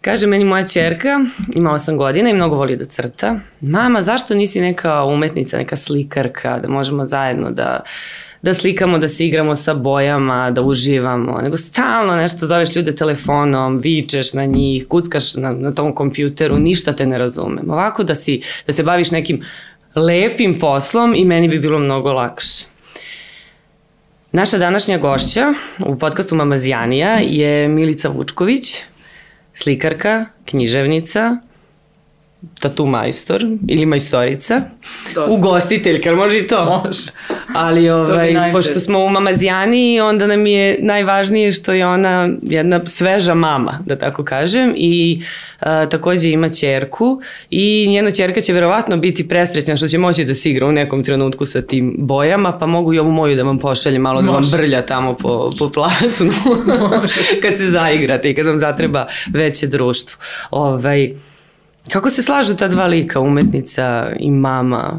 Kaže meni moja čerka, ima 8 godina i mnogo voli da crta. Mama, zašto nisi neka umetnica, neka slikarka, da možemo zajedno da da slikamo, da se igramo sa bojama, da uživamo, nego stalno nešto zoveš ljude telefonom, vičeš na njih, kuckaš na, na tom kompjuteru, ništa te ne razumem. Ovako da, si, da se baviš nekim lepim poslom i meni bi bilo mnogo lakše. Naša današnja gošća u podcastu Mamazijanija je Milica Vučković, slikarka, književnica, tatu majstor ili majstorica, Dosta. ugostiteljka, može i to? Može. Ali ovaj, pošto smo u mamazijani, onda nam je najvažnije što je ona jedna sveža mama, da tako kažem, i a, takođe ima čerku i njena čerka će verovatno biti presrećna što će moći da se igra u nekom trenutku sa tim bojama, pa mogu i ovu moju da vam pošaljem malo Može. da vam brlja tamo po, po placu kad se zaigrate i kad vam zatreba veće društvo. Ovaj, Kako se slažu ta dva lika, umetnica i mama?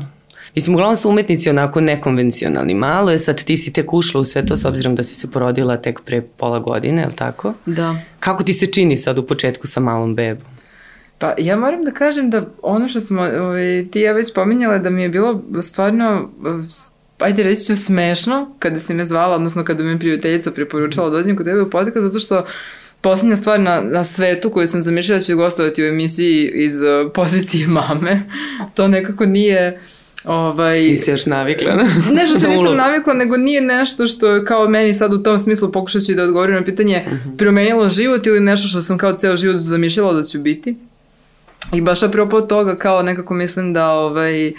Mislim, uglavnom su umetnici onako nekonvencionalni. Malo je sad ti si tek ušla u sve to s obzirom da si se porodila tek pre pola godine, je li tako? Da. Kako ti se čini sad u početku sa malom bebom? Pa ja moram da kažem da ono što smo ovaj, ti ja već spominjala da mi je bilo stvarno ajde reći ću smešno kada si me zvala, odnosno kada mi prijateljica preporučala da dođem kod tebe u podcast, zato što Poslednja stvar na, na svetu koju sam zamišljala da ću gostovati u emisiji iz uh, pozicije mame, to nekako nije... Ovaj, Nisi još navikla na Nešto se nisam navikla, nego nije nešto što kao meni sad u tom smislu pokušat ću da odgovorim na pitanje uh mhm. -huh. promenilo život ili nešto što sam kao ceo život zamišljala da ću biti. I baš apropo toga kao nekako mislim da ovaj,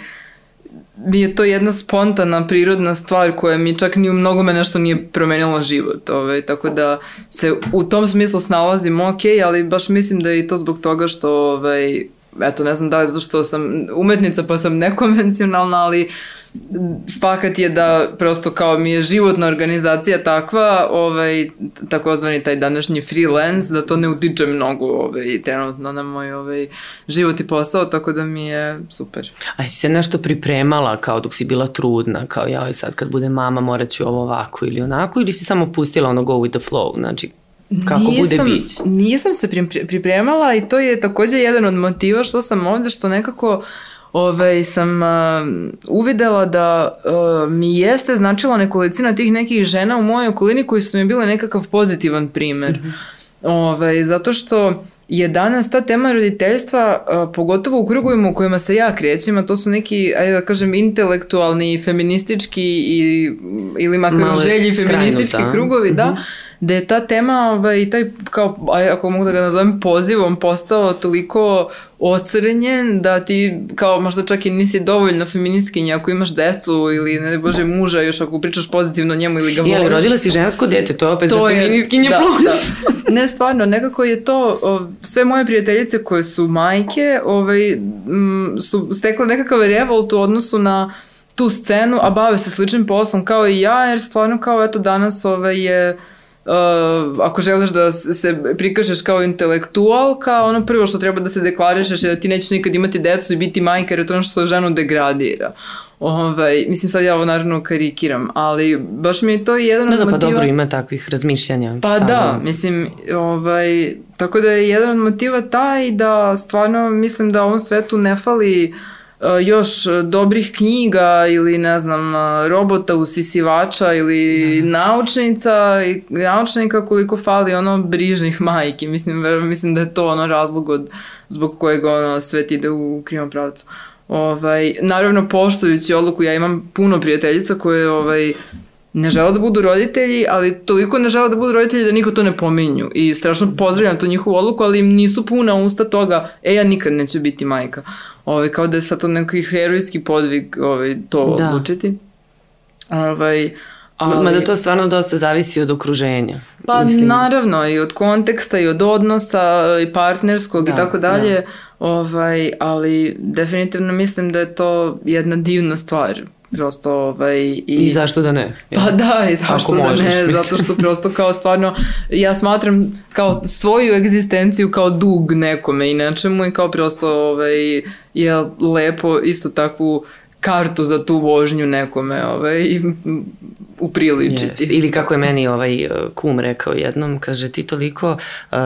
mi je to jedna spontana, prirodna stvar koja mi čak ni u mnogome nešto nije promenila život. Ovaj, tako da se u tom smislu snalazim ok, ali baš mislim da je i to zbog toga što ovaj, eto, ne znam da je zato što sam umetnica pa sam nekonvencionalna, ali fakat je da prosto kao mi je životna organizacija takva, ovaj, takozvani taj današnji freelance, da to ne utiče mnogo ovaj, trenutno na moj ovaj, život i posao, tako da mi je super. A si se nešto pripremala kao dok si bila trudna, kao ja sad kad bude mama morat ću ovo ovako ili onako, ili si samo pustila ono go with the flow, znači kako nisam, bude bić? Nisam se pripremala i to je takođe jedan od motiva što sam ovde, što nekako ovaj, sam uh, uvidela da uh, mi jeste značila nekolicina tih nekih žena u mojoj okolini koji su mi bile nekakav pozitivan primer. Mm -hmm. ovaj, zato što je danas ta tema roditeljstva, uh, pogotovo u krugovima u kojima se ja krećem, a to su neki, ajde da kažem, intelektualni, feministički i, ili makar želji feministički krugovi, mm -hmm. Da, je ta tema, ovaj, taj, kao, ako mogu da ga nazovem pozivom, postao toliko ocrnjen da ti kao možda čak i nisi dovoljno feministkinja ako imaš decu ili ne bože muža još ako pričaš pozitivno njemu ili ga voliš. Jeli, rodila si žensko dete, to je opet to za feministkinja da, plus. Da. Ne, stvarno, nekako je to, o, sve moje prijateljice koje su majke ovaj, m, su stekle nekakav revolt u odnosu na tu scenu, a bave se sličnim poslom kao i ja, jer stvarno kao eto danas ovaj, je Uh, ako želiš da se prikažeš kao intelektualka, ono prvo što treba da se deklarišeš je da ti nećeš nikad imati decu i biti majka jer je to ono što ženu degradira. Ovaj, mislim sad ja ovo naravno karikiram, ali baš mi je to jedan da, od da, motiva... Pa dobro, ima takvih razmišljanja. Pa stavno. da, mislim, ovaj, tako da je jedan od motiva taj da stvarno mislim da ovom svetu ne fali uh, još dobrih knjiga ili ne znam robota usisivača ili da. naučnica i naučnika koliko fali ono brižnih majki mislim mislim da je to ono razlog od zbog kojeg ono svet ide u krivom pravcu ovaj naravno poštujući odluku ja imam puno prijateljica koje ovaj ne žele da budu roditelji, ali toliko ne žele da budu roditelji da niko to ne pominju. I strašno pozdravljam to njihovu odluku, ali im nisu puna usta toga, e, ja nikad neću biti majka. Ovaj, kao da je sad to neki herojski podvig ovaj, to da. odlučiti. Ovaj, ali... Mada to stvarno dosta zavisi od okruženja. Pa mislim. naravno i od konteksta i od odnosa i partnerskog da, i tako dalje. Da. Ovaj, ali definitivno mislim da je to jedna divna stvar prosto ovaj i, I zašto da ne? Ja. Pa da, i zašto Ako da možeš, ne, mislim. zato što prosto kao stvarno ja smatram kao svoju egzistenciju kao dug nekome i nečemu i kao prosto ovaj je lepo isto takvu kartu za tu vožnju nekome ovaj, upriličiti. Jest. Ili kako je meni ovaj kum rekao jednom, kaže ti toliko uh,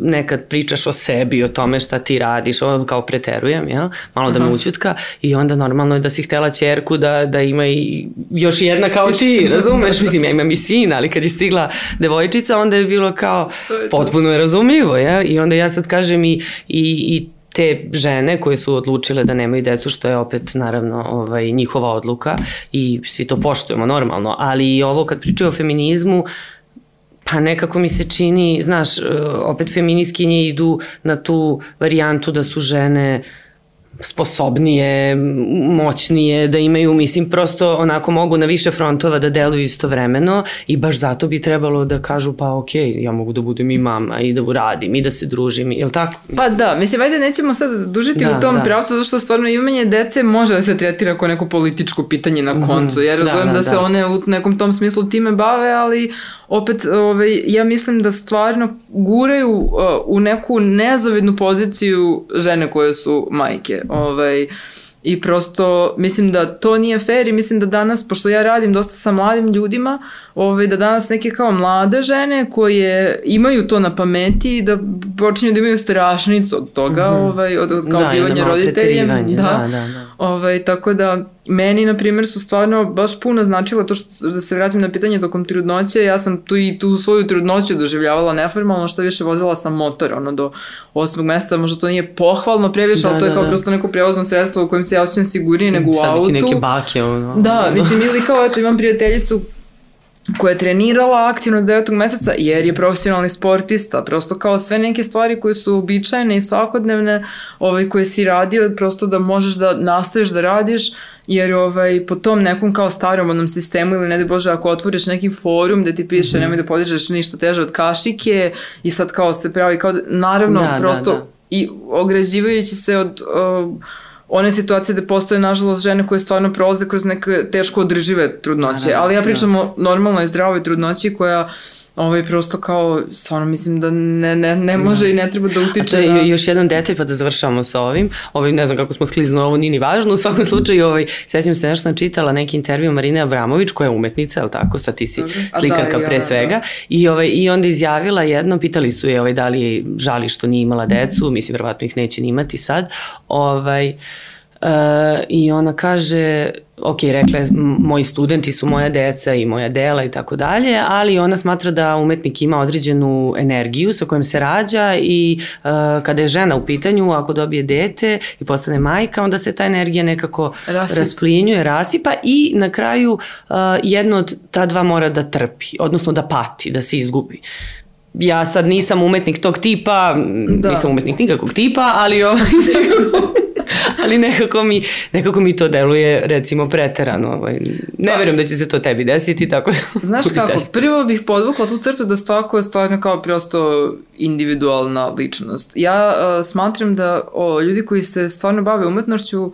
nekad pričaš o sebi, o tome šta ti radiš, ovo kao preterujem, jel? malo da me učutka i onda normalno je da si htela čerku da, da ima i još jedna kao ti, razumeš? Mislim, ja imam i sina, ali kad je stigla devojčica, onda je bilo kao je potpuno je razumljivo, jel? I onda ja sad kažem i, i, i te žene koje su odlučile da nemaju decu, što je opet naravno ovaj, njihova odluka i svi to poštujemo normalno, ali i ovo kad pričaju o feminizmu, pa nekako mi se čini, znaš, opet feminiskinje idu na tu varijantu da su žene uh, sposobnije, moćnije, da imaju, mislim, prosto onako mogu na više frontova da deluju istovremeno i baš zato bi trebalo da kažu pa ok, ja mogu da budem i mama i da uradim i da se družim, je li tako? Pa da, mislim, ajde nećemo sad dužiti da, u tom da. pravcu, zato što stvarno imanje dece može da se tretira kao neko političko pitanje na mhm. koncu. Ja razumem da, da, da, da se one u nekom tom smislu time bave, ali opet ovaj, ja mislim da stvarno guraju uh, u neku nezavidnu poziciju žene koje su majke. Ovaj, I prosto mislim da to nije fair i mislim da danas, pošto ja radim dosta sa mladim ljudima, ovaj, da danas neke kao mlade žene koje imaju to na pameti da počinju da imaju strašnicu od toga, mm -hmm. ovaj, od, od kao da, bivanja roditeljem. Da, da, da, da. Ovaj, tako da meni, na primjer, su stvarno baš puno značilo to što, da se vratim na pitanje tokom trudnoće, ja sam tu i tu svoju trudnoću doživljavala neformalno, što više vozila sam motor, ono, do osmog meseca, možda to nije pohvalno previše, da, ali to je da, kao da. prosto neko prevozno sredstvo u kojem se ja osjećam sigurnije nego u Sad autu. Sad neke bake, ono. Da, mislim, ili kao, eto, imam prijateljicu koja je trenirala aktivno do devetog meseca jer je profesionalni sportista, prosto kao sve neke stvari koje su običajne i svakodnevne, ovaj, koje si radio, prosto da možeš da nastaviš da radiš, jer ovaj, po tom nekom kao staromonom sistemu ili ne da Bože ako otvoriš neki forum da ti piše mm -hmm. nemoj da podižeš ništa teže od kašike i sad kao se pravi kao, naravno da, da prosto da, da. i ograđivajući se od uh, one situacije da postoje nažalost žene koje stvarno prolaze kroz neke teško održive trudnoće, ali ja pričam o normalnoj zdravoj trudnoći koja ovaj prosto kao stvarno mislim da ne, ne, ne može da. i ne treba da utiče. A to je na... još jedan detalj pa da završamo sa ovim. Ovaj ne znam kako smo sklizno ovo nije ni važno. U svakom slučaju ovaj sećam se nešto sam čitala neki intervju Marine Abramović koja je umetnica, al tako, sa ti si slikarka da, pre svega da. i ovaj i onda izjavila jedno pitali su je ovaj da li žali što nije imala decu, mislim verovatno ih neće ni imati sad. Ovaj Uh, I ona kaže, ok, rekla je, moji studenti su moja deca i moja dela i tako dalje, ali ona smatra da umetnik ima određenu energiju sa kojom se rađa i uh, kada je žena u pitanju, ako dobije dete i postane majka, onda se ta energija nekako Rasip. rasplinjuje, rasipa i na kraju uh, jedno od ta dva mora da trpi, odnosno da pati, da se izgubi ja sad nisam umetnik tog tipa, da. nisam umetnik nikakvog tipa, ali ovaj ali nekako mi, nekako mi to deluje recimo preterano. Ovaj. Ne pa, verujem da će se to tebi desiti, tako da... Znaš kako, desiti. prvo bih podvukla tu crtu da svako je stvarno kao prosto individualna ličnost. Ja uh, smatram da o, ljudi koji se stvarno bave umetnošću uh,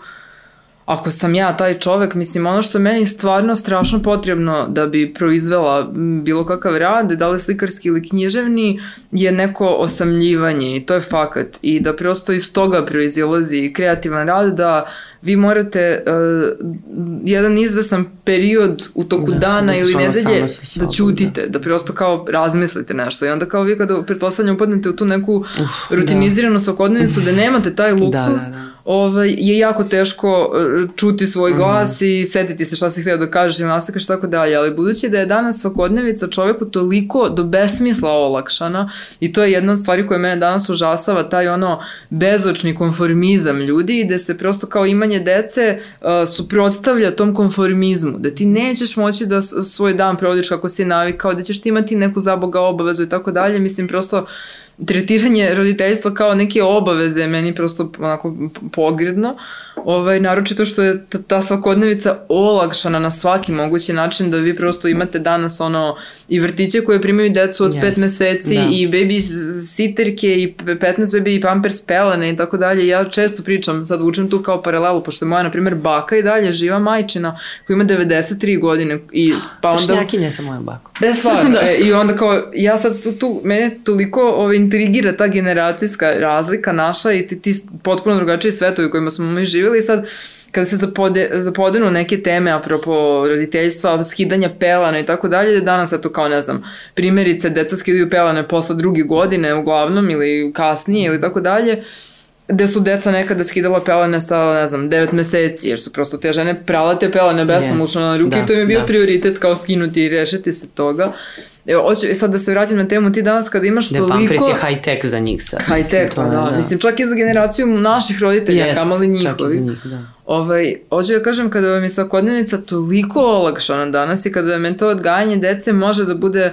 ako sam ja taj čovek, mislim, ono što meni stvarno strašno potrebno da bi proizvela bilo kakav rad, da li slikarski ili književni, je neko osamljivanje i to je fakat. I da prosto iz toga proizilazi kreativan rad, da vi morate uh, jedan izvesan period u toku da, dana da ili nedelje da ćutite, da. da prosto kao razmislite nešto. I onda kao vi kada pretpostavljam upadnete u tu neku uh, rutiniziranu da. svakodnevnicu da nemate taj luksus, da, da, da ovaj, je jako teško e, čuti svoj glas mm. i setiti se šta si htio da kažeš ili nastakaš tako dalje, ali budući da je danas svakodnevica čoveku toliko do besmisla olakšana i to je jedna od stvari koja mene danas užasava, taj ono bezočni konformizam ljudi i da se prosto kao imanje dece uh, suprotstavlja tom konformizmu, da ti nećeš moći da svoj dan provodiš kako si navikao, da ćeš ti imati neku zaboga obavezu i tako dalje, mislim prosto tretiranje roditeljstva kao neke obaveze meni prosto onako pogredno. Ovaj, naročito što je ta, ta svakodnevica olakšana na svaki mogući način da vi prosto imate danas ono i vrtiće koje primaju decu od yes. pet meseci da. i baby siterke i 15 baby i pampers pelene i tako dalje. Ja često pričam, sad učem tu kao paralelu, pošto je moja, na primjer, baka i dalje živa majčina koja ima 93 godine i pa onda... Šnjakinje sa mojom bakom. Da, stvarno. da. E, I onda kao, ja sad tu, tu mene toliko ovaj, intrigira ta generacijska razlika naša i ti, ti potpuno drugačiji svetovi u kojima smo mi živjeli i sad kada se zapode, zapodenu neke teme apropo roditeljstva, skidanja pelana i tako dalje, da danas eto kao ne znam, primjerice deca skidaju pelane posle druge godine uglavnom ili kasnije ili tako dalje, gde su deca nekada skidala pelene sa, ne znam, 9 meseci, jer su prosto te žene prala te pelene besomučno yes. na ruke da, i to im je bio da. prioritet kao skinuti i rešiti se toga. Evo, hoću sad da se vratim na temu, ti danas kada imaš da, toliko... Pampers je high-tech za njih sad. High-tech, pa da. da. Mislim, čak i za generaciju naših roditelja, yes, kamali njihovi. Čak i za njih, da. Ovaj, hoću da kažem, kada vam je svakodnevnica toliko olakšana danas i kada vam je to odgajanje dece može da bude uh,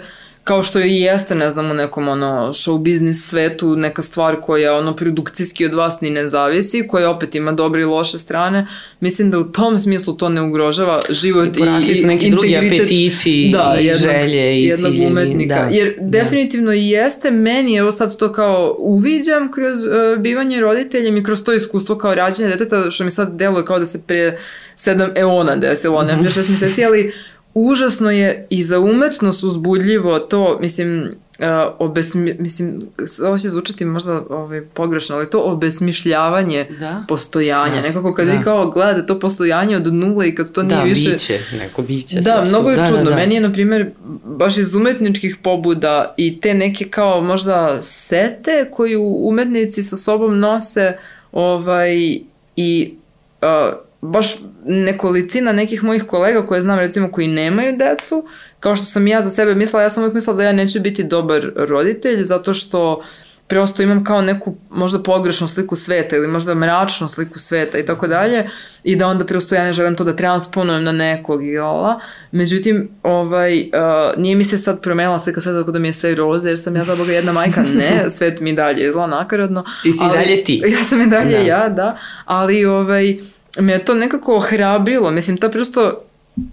kao što i jeste, ne znam, u nekom ono show biznis svetu, neka stvar koja ono produkcijski od vas ni ne zavisi, koja opet ima dobre i loše strane, mislim da u tom smislu to ne ugrožava život i, i, su neki drugi apetiti da, i jednog, želje i jednog ciljevi, umetnika. Da, Jer da. definitivno i jeste meni, evo sad to kao uviđam kroz uh, bivanje roditeljem i kroz to iskustvo kao rađenje deteta, što mi sad deluje kao da se pre sedam eona desilo, ne pre šest meseci, ali užasno je i za umetnost uzbudljivo to, mislim, uh, obesmi, mislim, ovo će zvučati možda ovaj, pogrešno, ali to obesmišljavanje da? postojanja. Yes. Nekako kad da. vi kao gledate to postojanje od nule i kad to nije da, više... Da, biće, neko biće. Da, mnogo je da, čudno. Da, da. Meni je, na primjer, baš iz umetničkih pobuda i te neke kao možda sete koju umetnici sa sobom nose ovaj, i uh, baš nekolicina nekih mojih kolega koje znam recimo koji nemaju decu, kao što sam ja za sebe mislila, ja sam uvijek mislila da ja neću biti dobar roditelj zato što prosto imam kao neku možda pogrešnu sliku sveta ili možda mračnu sliku sveta i tako dalje i da onda prosto ja ne želim to da transponujem na nekog i ala. Međutim, ovaj, uh, nije mi se sad promenila slika sveta tako da mi je sve roze jer sam ja za Boga jedna majka, ne, svet mi dalje izla nakaradno. Ti si ali, dalje ti. Ja sam i dalje da. ja, da, ali ovaj, me je to nekako ohrabrilo. Mislim, ta prosto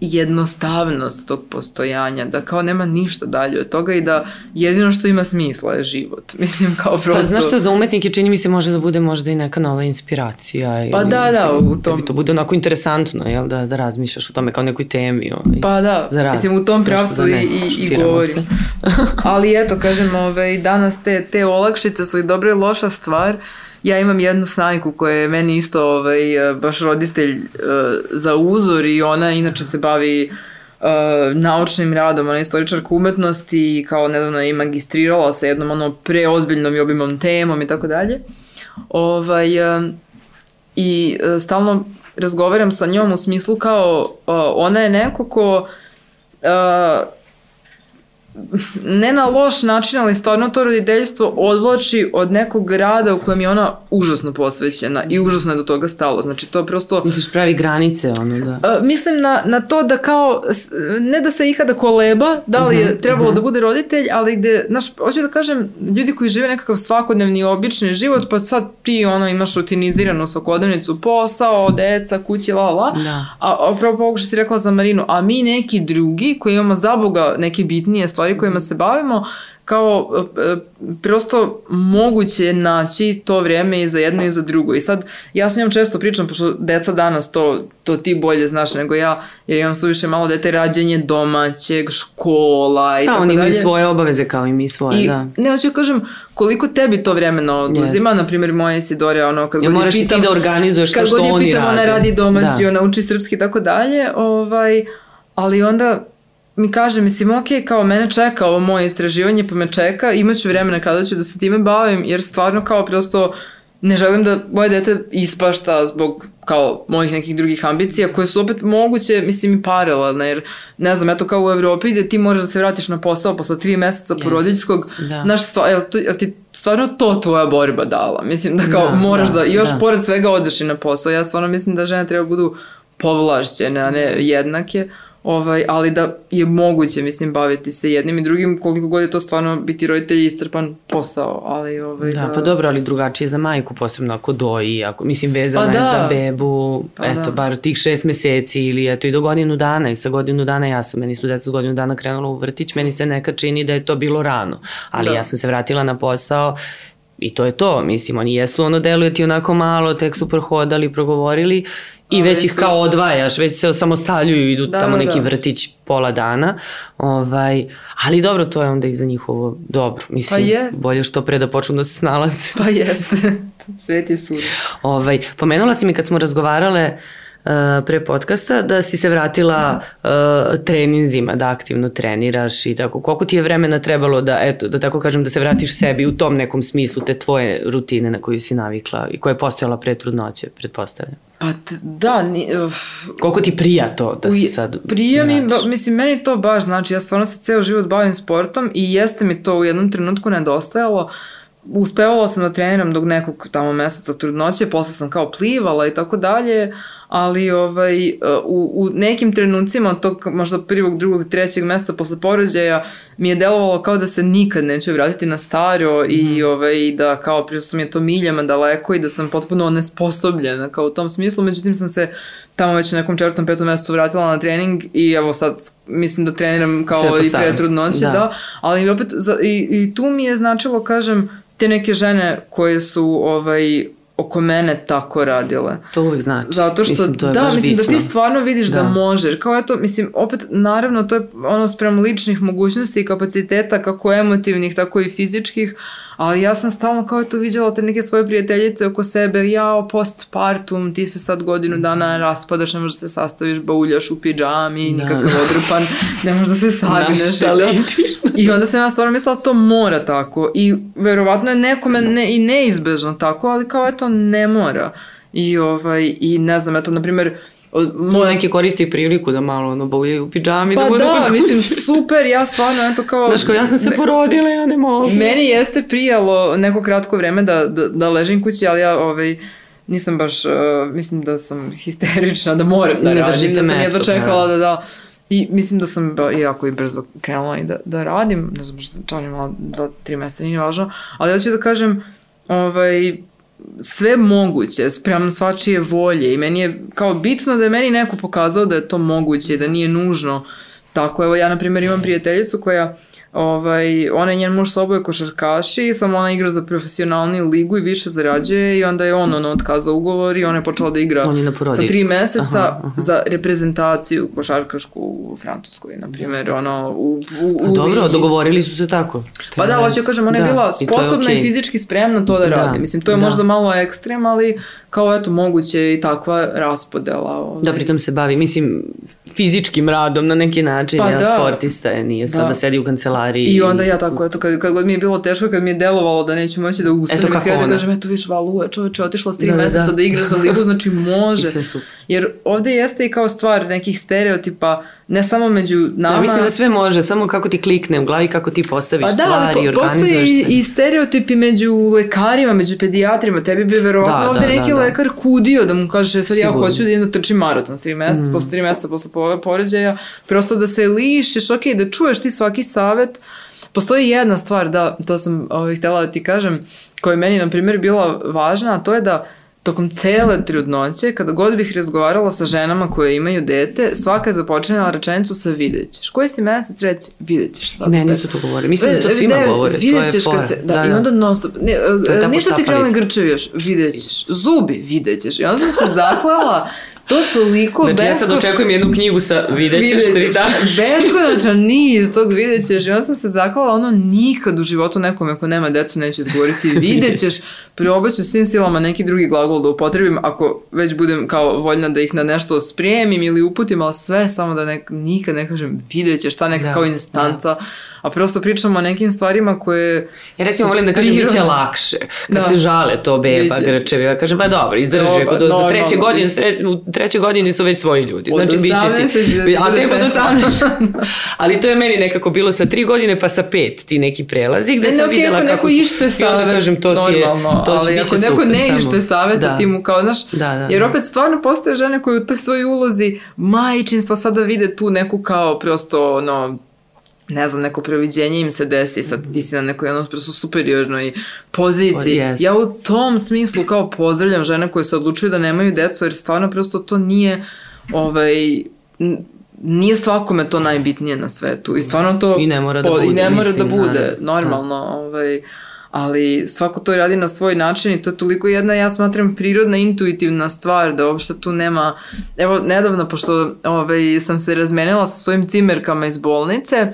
jednostavnost tog postojanja, da kao nema ništa dalje od toga i da jedino što ima smisla je život. Mislim, kao prosto... Pa znaš što za umetnike čini mi se može da bude možda i neka nova inspiracija. Pa ili, da, da, mislim, u tom... Da to bude onako interesantno, jel, da, da razmišljaš o tome kao nekoj temi. Ovaj, pa da, za rad. mislim, u tom pravcu da ne, i, i, i govorim. Ali eto, kažem, ovaj, danas te, te olakšice su i dobra i loša stvar. Uh, ja imam jednu snajku koja je meni isto ovaj, baš roditelj uh, za uzor i ona inače se bavi uh, naučnim radom, ona je istoričarka umetnosti i kao nedavno je magistrirala sa jednom ono preozbiljnom i obimom temom i tako dalje. Ovaj, I stalno razgovaram sa njom u smislu kao uh, ona je neko ko uh, ne na loš način, ali stvarno to roditeljstvo odvlači od nekog rada u kojem je ona užasno posvećena i užasno je do toga stalo. Znači to prosto... Misliš pravi granice, ono da... Uh, mislim na, na to da kao, ne da se ikada koleba, da li je mhm, trebalo uh mhm. -huh. da bude roditelj, ali gde, znaš, hoću da kažem, ljudi koji žive nekakav svakodnevni obični život, pa sad ti ono imaš rutiniziranu svakodnevnicu, posao, deca, kući, la la, da. a, a pravo pokuša si rekla za Marinu, a mi neki drugi koji imamo za Boga neke bitnije stvari stvari kojima se bavimo, kao e, e, prosto moguće je naći to vrijeme i za jedno i za drugo. I sad ja s njom često pričam, pošto deca danas to, to ti bolje znaš nego ja, jer imam suviše malo dete rađenje domaćeg, škola i da, tako dalje. Da, oni imaju svoje obaveze kao i mi svoje, I, da. Ne, hoću ja kažem, koliko tebi to vremena oduzima, yes. na primjer moja Isidore, ono, kad ja, god je pitam... ti da organizuješ to što oni rade. Kad god je pitam, ona radi domaći, da. ona uči srpski i tako dalje, ovaj, ali onda mi kaže, mislim, ok, kao mene čeka ovo moje istraživanje, pa me čeka, imaću vremena kada ću da se time bavim, jer stvarno kao prosto ne želim da moje dete ispašta zbog kao mojih nekih drugih ambicija koje su opet moguće, mislim i paralelne, jer ne znam, eto kao u Evropi gde ti možeš da se vratiš na posao posle tri meseca yes. porodiljskog, da. znaš, stva, jel, to, jel ti stvarno to tvoja borba dala? Mislim da kao da, moraš da, da još da. pored svega odeš i na posao. Ja stvarno mislim da žene treba budu povlašćene, a ne jednake. Ovaj, ali da je moguće, mislim, baviti se jednim i drugim, koliko god je to stvarno biti roditelj iscrpan posao, ali ovaj, da, da... pa dobro, ali drugačije za majku, posebno ako doji, ako, mislim, vezana pa da. je za bebu, pa eto, da. bar tih šest meseci ili eto i do godinu dana i sa godinu dana ja sam, meni su deca s godinu dana krenula u vrtić, meni se nekad čini da je to bilo rano, ali da. ja sam se vratila na posao i to je to, mislim, oni jesu ono deluje ti onako malo, tek su prohodali, progovorili I već ih kao odvajaš, već se samostaljuju, idu da, tamo da, neki da. vrtić pola dana. Ovaj, ali dobro, to je onda i za njihovo dobro. Mislim, pa jest. bolje što pre da počnu da se snalaze. Pa jeste, svet je sud. Ovaj, pomenula si mi kad smo razgovarale pre podcasta, da si se vratila uh, treninzima, da aktivno treniraš i tako. Koliko ti je vremena trebalo da, eto, da tako kažem, da se vratiš sebi u tom nekom smislu, te tvoje rutine na koju si navikla i koja je postojala pre trudnoće, pretpostavljam? Pa da, ni, uh, Koliko ti prija to da se sad Prija mi, ba, mislim, meni to baš, znači, ja stvarno se ceo život bavim sportom i jeste mi to u jednom trenutku nedostajalo. Uspevala sam da treniram dok nekog tamo meseca trudnoće, posle sam kao plivala i tako dalje, ali ovaj, u, u nekim trenucima od tog možda prvog, drugog, trećeg meseca posle porođaja mi je delovalo kao da se nikad neću vratiti na staro mm. i mhm. ovaj, da kao prosto mi je to miljama daleko i da sam potpuno nesposobljena kao u tom smislu, međutim sam se tamo već u nekom četvrtom, petom mesecu vratila na trening i evo sad mislim da treniram kao i pre trudnoće, da. da, ali opet za, i, i tu mi je značilo, kažem, te neke žene koje su ovaj, oko mene tako radile. To uvijek znači. Zato što, mislim, to je da, mislim bitno. da ti stvarno vidiš da. da može. Jer kao eto, mislim, opet, naravno, to je ono sprem ličnih mogućnosti i kapaciteta, kako emotivnih, tako i fizičkih, Ali ja sam stalno kao to viđala te neke svoje prijateljice oko sebe, jao, postpartum, ti se sad godinu dana raspadaš, ne možeš da se sastaviš, bauljaš u pidžami, da, nikakav odrupan, ne možeš da se sagneš. Da. I onda sam ja stvarno mislila to mora tako. I verovatno je nekome ne, i neizbežno tako, ali kao eto ne mora. I, ovaj, i ne znam, eto, na primjer, Moja... neki koristi priliku da malo ono boljaju u pidžami. Pa da, da mislim, super, ja stvarno, eto kao... Znaš, kao ja sam se me, porodila, ja ne mogu. Meni jeste prijalo neko kratko vreme da, da, da ležim kući, ali ja ovaj, nisam baš, uh, mislim da sam histerična, da moram da ne radim, da sam jedva čekala da, da, da I mislim da sam jako i brzo krenula i da, da radim, ne znam što čak imala dva, tri meseca, nije važno, ali ja ću da kažem, ovaj, sve moguće, spremam svačije volje i meni je kao bitno da je meni neko pokazao da je to moguće i da nije nužno tako. Evo ja, na primjer, imam prijateljicu koja Ovaj, ona je njen muž sa oboje košarkaši, samo ona igra za profesionalni ligu i više zarađuje i onda je on ono otkazao ugovor i ona je počela da igra sa tri meseca aha, aha. za reprezentaciju košarkašku u Francuskoj, na primjer, ono, u, u, u A dobro, dogovorili su se tako. Pa da, hoću kažem, ona je da, bila sposobna i, okay. i fizički spremna to da, da radi. Mislim, to je da. možda malo ekstrem, ali kao eto, moguće i takva raspodela. Ovaj. Da, pritom se bavi, mislim, fizičkim radom na neki način, pa, ja, da. sportista je, nije sad da. da sedi u kancelariji. I onda ja tako, eto, kad, kad god mi je bilo teško, kad mi je delovalo da neću moći da ustanem iz kreta, kažem, eto, viš, valuje, čoveče, otišla s tri da, da meseca da. da igra za ligu, znači može. Jer ovde jeste i kao stvar nekih stereotipa, ne samo među nama. Ja mislim da sve može, samo kako ti klikne u glavi, kako ti postaviš pa da, stvari, po, postoje i, i stereotipi među lekarima, među pedijatrima. Tebi bi verovatno da, ovde da, neki da, da. lekar kudio da mu kaže sad Sigurno. ja hoću da idem da trčim maraton s 3 meseca, mm. posle 3 meseca posle poređaja, prosto da se lišiš, ok, da čuješ ti svaki savet. Postoji jedna stvar, da, to sam ovaj, htela da ti kažem, koja je meni, na primjer, bila važna, a to je da tokom cele trudnoće, kada god bih razgovarala sa ženama koje imaju dete, svaka je započinjala rečenicu sa vidjet ćeš. Koji si mesec reći, vidjet ćeš sad. Meni su to govorili. Mislim da to svima ne, govore. Vidjet ćeš kad se, da, da, i onda non stop, ne, ništa ti krenuli grčevi još, vidjet ćeš. Zubi, vidjet ćeš. I onda sam se zaklela To toliko znači, besko... ja sad očekujem jednu knjigu sa videćeš tri dana. Beskonačan niz tog videćeš. Ja sam se zakvala, ono nikad u životu nekome ko nema decu neće izgovoriti videćeš. Probaću svim silama neki drugi glagol da upotrebim ako već budem kao voljna da ih na nešto spremim ili uputim, ali sve samo da ne, nikad ne kažem videćeš, šta neka da, kao instanca. Da a prosto pričamo o nekim stvarima koje... Ja recimo volim da kažem da će lakše, kad da. se žale to beba, Biće. grčevi, ja kažem pa dobro, izdrži, do, do, do treće godine, u trećoj godini su već svoji ljudi, od znači bit će ti... A te pa do Ali to je meni nekako bilo sa tri godine pa sa pet ti neki prelazi, gde ne, sam okay, videla kako... neko ište savet, kažem, to ti je, to će ali ako neko ne ište savet, da. ti mu kao, znaš, da, da, jer opet stvarno postoje žene koje u toj svojoj ulozi majčinstva sada vide tu neku kao prosto, ono, ne znam, neko previđenje im se desi, sad ti si na nekoj ono prosto superiornoj poziciji. Yes. Ja u tom smislu kao pozdravljam žene koje se odlučuju da nemaju decu, jer stvarno prosto to nije ovaj, nije svakome to najbitnije na svetu i stvarno to i ne mora da bude, i ne mora da mislim, da bude normalno ovaj ali svako to radi na svoj način i to je toliko jedna, ja smatram, prirodna, intuitivna stvar, da uopšte tu nema, evo, nedavno, pošto ovaj, sam se razmenila sa svojim cimerkama iz bolnice,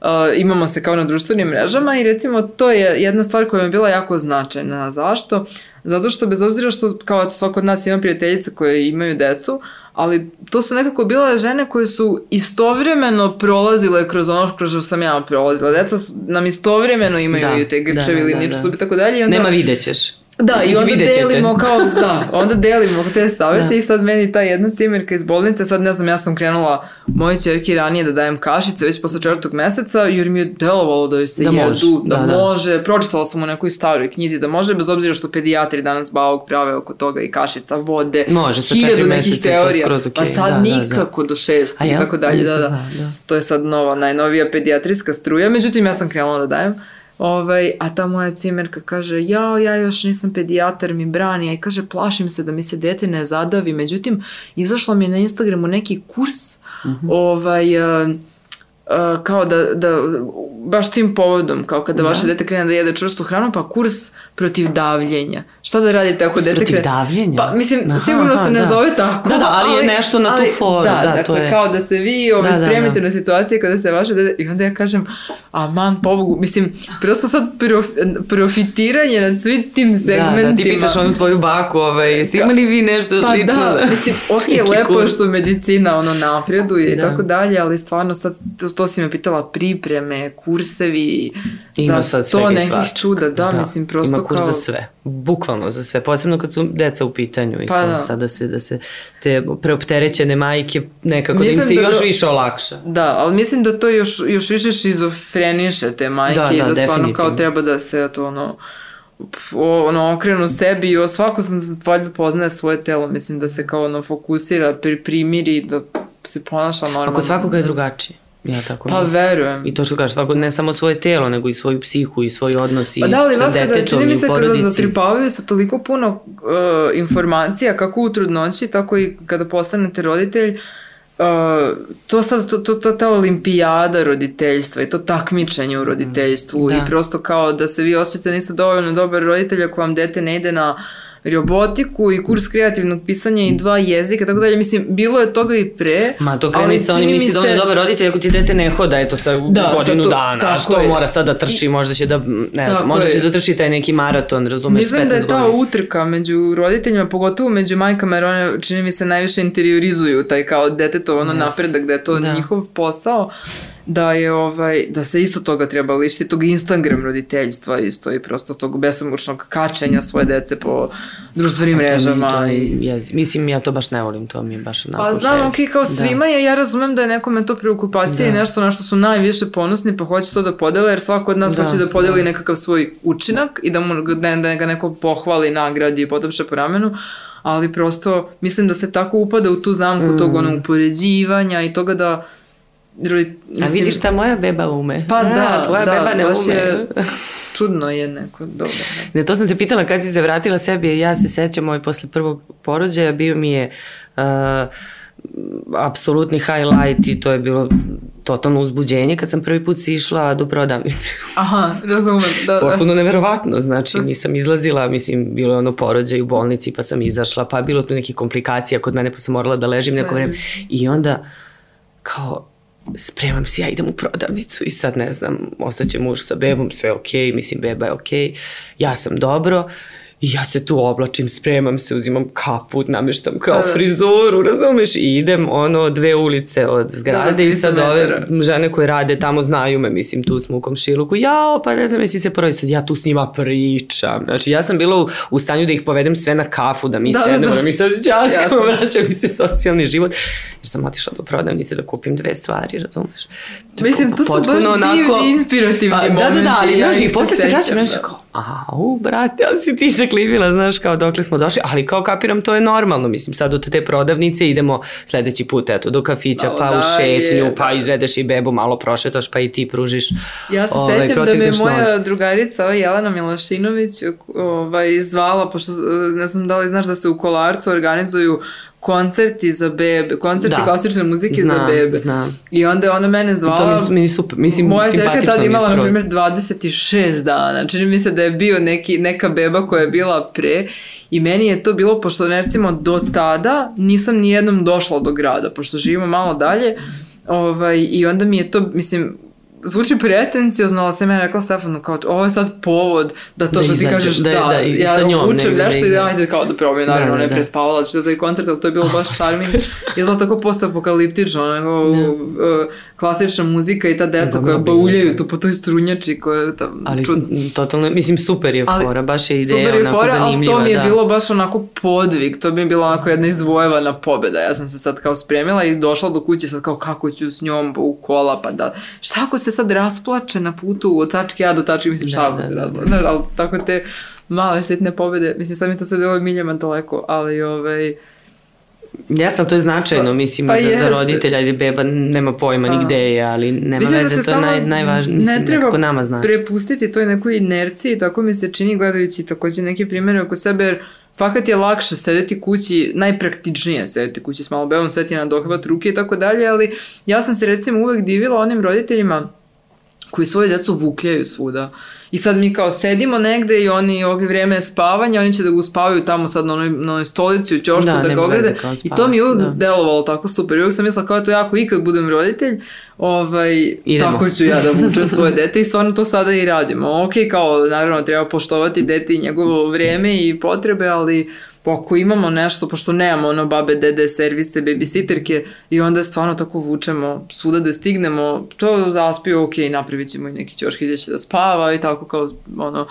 Uh, imamo se kao na društvenim mrežama i recimo to je jedna stvar koja mi je bila jako značajna. Zašto? Zato što bez obzira što kao svako od nas ima prijateljice koje imaju decu, ali to su nekako bile žene koje su istovremeno prolazile kroz ono kroz što sam ja prolazila. Deca su, nam istovremeno imaju Da, te grčevi da, da, da. su i tako dalje. Onda, Nema videćeš. Da, i onda delimo kao, da, onda delimo te savete Da. i sad meni ta jedna cimerka iz bolnice, sad ne znam, ja sam krenula moje čerke ranije da dajem kašice već posle četvrtog meseca, jer mi je delovalo da joj se Da jedu, može, da, da, da. može, pročitala sam u nekoj staroj knjizi da može, bez obzira što pedijatri danas bauk prave oko toga i kašica, vode, Može, sa hiljadu nekih teorija, skroz okej, pa sad da, da, da. nikako do šest i tako dalje, da, da. da. To je sad nova, najnovija pedijatrijska struja, međutim ja sam krenula da dajem. Ovaj, a ta moja cimerka kaže, jao, ja još nisam pedijatar, mi brani, a i kaže, plašim se da mi se dete ne zadavi. Međutim, izašlo mi je na Instagramu neki kurs, Mhm. ovaj, a, a, kao da, da, baš tim povodom, kao kada vaše dete krene da jede čvrstu hranu, pa kurs protiv davljenja. Šta da radite ako dete protiv davljenja? Pa, mislim, Aha, sigurno se ne da. zove tako. Da, da, ali je nešto na tu foru, Da, da, dakle, to je- kao da se vi ovaj, Da, da, spremite da. na situacije kada se vaše dete... I onda ja kažem, a man, pobogu, mislim, prosto sad prof, profitiranje nad svim tim Da, segmentima. da, ti pitaš onu tvoju baku, ovaj, jeste imali vi nešto Pa slično? da, mislim, ok, Neki lepo je što medicina ono napreduje i Da. tako dalje, ali stvarno sad, to, to si me pitala, pripreme, kursevi, Ima za sto i nekih svačega. čuda, da, mislim, prosto Ima kurs kao... za sve, bukvalno za sve, posebno kad su deca u pitanju i Pa to da. sad da se, da se te preopterećene majke nekako da im Mislim se da još to- više olakša. Da, ali mislim da to još, još više šizofreniše te majke Da, i da, da stvarno kao treba da se to ono o- ono, okrenu sebi i o svako sam valjda poznaje svoje telo, mislim da se kao ono fokusira, pri, primiri, da se ponaša normalno. Ako svakoga je drugačije. Ja tako Pa mislim. verujem. I to što kažeš, svako, ne samo svoje telo, nego i svoju psihu i svoj odnos i Pa da, ali sa vas kada, čini mi se kada zatripavaju sa toliko puno uh, informacija, kako u trudnoći, tako i kada postanete roditelj, uh, to sad, to, to, to ta olimpijada roditeljstva i to takmičenje u roditeljstvu Da. i prosto kao da se vi osjećate da niste dovoljno dobar roditelj ako vam dete ne ide na robotiku i kurs kreativnog pisanja i dva jezika, tako dalje. Mislim, bilo je toga i pre. Ma to kreni sa onim nisi se- dovoljno dobar roditelj ako ti dete ne hoda, eto sa Da, godinu to- dana, a što je. mora sad da trči, možda će da, ne znam, možda će je. da trči taj neki maraton, razumeš, Mislim da je 15 ta godina. utrka među roditeljima, pogotovo među majkama, jer one čini mi se najviše interiorizuju taj kao detetov ono napredak, da je to Da. njihov posao, da je ovaj, da se isto toga treba lišiti, tog Instagram roditeljstva isto i prosto tog besomučnog kačenja svoje dece po društvenim mrežama. mi i... jezi- Mislim, ja to baš ne volim, to mi je baš onako Pa znam, ok, kao svima je, ja razumem da je nekome to preokupacija i Da. nešto na što su najviše ponosni, pa hoće to da podele, jer svako od nas Da, hoće da podeli da. nekakav svoj učinak i da, mu, da, da ga neko pohvali, nagradi i potopše po ramenu, ali prosto mislim da se tako upada u tu zamku tog ono upoređivanja i toga da rodi- Mm. A vidiš šta moja beba ume. Pa A, da, tvoja da, beba ne baš ume. je, čudno je neko, dobro. Da. Ne, to sam te pitala kad si se vratila sebi, ja se sećam ovaj posle prvog porođaja, bio mi je uh, apsolutni highlight i to je bilo totalno uzbuđenje kad sam prvi put si išla do prodavnice. Aha, razumem, da, da. Potpuno neverovatno, znači nisam izlazila, mislim, bilo je ono porođaj u bolnici pa sam izašla, pa bilo tu nekih komplikacija kod mene pa sam morala da ležim neko vreme i onda kao spremam se, ja idem u prodavnicu i sad ne znam, ostaće muž sa bebom, sve je okej, mislim beba je okej, ja sam dobro i ja se tu oblačim, spremam se, uzimam kaput, nameštam kao Da, da. frizuru, razumeš, i idem ono dve ulice od zgrade Da, da, i 300 sad ove žene koje rade tamo znaju me, mislim, tu smo u komšiluku, jao, pa ne znam, jesi se prvi sad, ja tu s njima pričam. Znači, ja sam bila u, u stanju da ih povedem sve na kafu, da mi Da, da, da, sedemo, da, da. mi sad džaskamo, vraća mi se socijalni život. Jer sam otišla do prodavnice da kupim dve stvari, razumeš? Je Mislim, to su baš divni, inspirativni Pa, Da, da, da, momenti, ali ja i posle se vraćam, nešto da. kao, aha, u, brate, ali si ti zaklivila, znaš, kao dokle smo došli, ali kao kapiram, to je normalno, mislim, sad od te prodavnice idemo sledeći put, eto, do kafića, Malo pa u dalje, šetnju, da. pa izvedeš i bebu, malo prošetaš, pa i ti pružiš Ja se ovaj, sećam da me moja noge. drugarica, ova Jelena Milašinović, ovaj, zvala, pošto ne znam da li znaš da se u Kolarcu organizuju koncerti za bebe, koncerti Da. klasične muzike Znam, za bebe. znam. I onda je ona mene zvala... To mi, meni super, mislim, Moja simpatično tad mi je imala, na primjer, 26 dana. Čini mi se da je bio neki, neka beba koja je bila pre i meni je to bilo, pošto recimo do tada nisam ni jednom došla do grada, pošto živimo malo dalje ovaj, i onda mi je to, mislim, zvuči pretenciozno, ali sam ja rekla Stefanu kao, ovo je sad povod da to Da što ti kažeš, da, da, da, i ja sa njom učem da nešto i izađe. da, ajde kao da probam, naravno, Da, da, ne da. prespavala, što taj koncert, ali to je bilo baš charming. Izgleda tako postapokaliptično, onako, uh, klasična muzika i ta deca koja bauljaju da. tu po toj strunjači koja tam, Ali totalno, mislim, super je Ali fora, baš je ideja Super je onako fora, ali zanimljiva. to mi je da. bilo baš onako podvig, to mi je bila onako jedna izvojevana pobeda. Ja sam se sad kao spremila i došla do kuće sad kao kako ću s njom u kola, pa da, šta ako se sad rasplače na putu od tačke A do tačke, mislim šta Da, ako da, se da, rasplače, Znaš, ali tako te male sitne pobede, mislim sad mi to sve delo miljama daleko, ali ovaj, Jes, ali to je značajno, Sva- mislim, pa za, za jeste. roditelja ili beba nema pojma Pa. nigde je, ali nema Mislim da veze, se to je naj, najvažnije, mislim, ne treba nekako nama zna. prepustiti toj nekoj inerciji, tako mi se čini gledajući takođe neke primere oko sebe, jer fakat je lakše sedeti kući, najpraktičnije je sedeti kući s malom bebom, sve ti je na dohvat ruke i tako dalje, ali ja sam se recimo uvek divila onim roditeljima koji svoje decu vukljaju svuda. I sad mi kao sedimo negde i oni ovog vreme spavanja, oni će da ga uspavaju tamo sad na onoj, na onoj stolici u ćošku Da, da, ga ograde. I to mi je spavac, da. delovalo tako super. I uvek sam mislila kao to ja ako ikad budem roditelj, ovaj, Idemo. tako ću ja da vučem svoje dete i stvarno to sada i radimo. Ok, kao naravno treba poštovati dete i njegovo vreme i potrebe, ali ako imamo nešto, pošto nemamo ono babe, dede, servise, babysitterke i onda stvarno tako vučemo svuda da stignemo, to zaspio, ok, napravit ćemo i neki ćošk gdje će da spava i tako kao ono,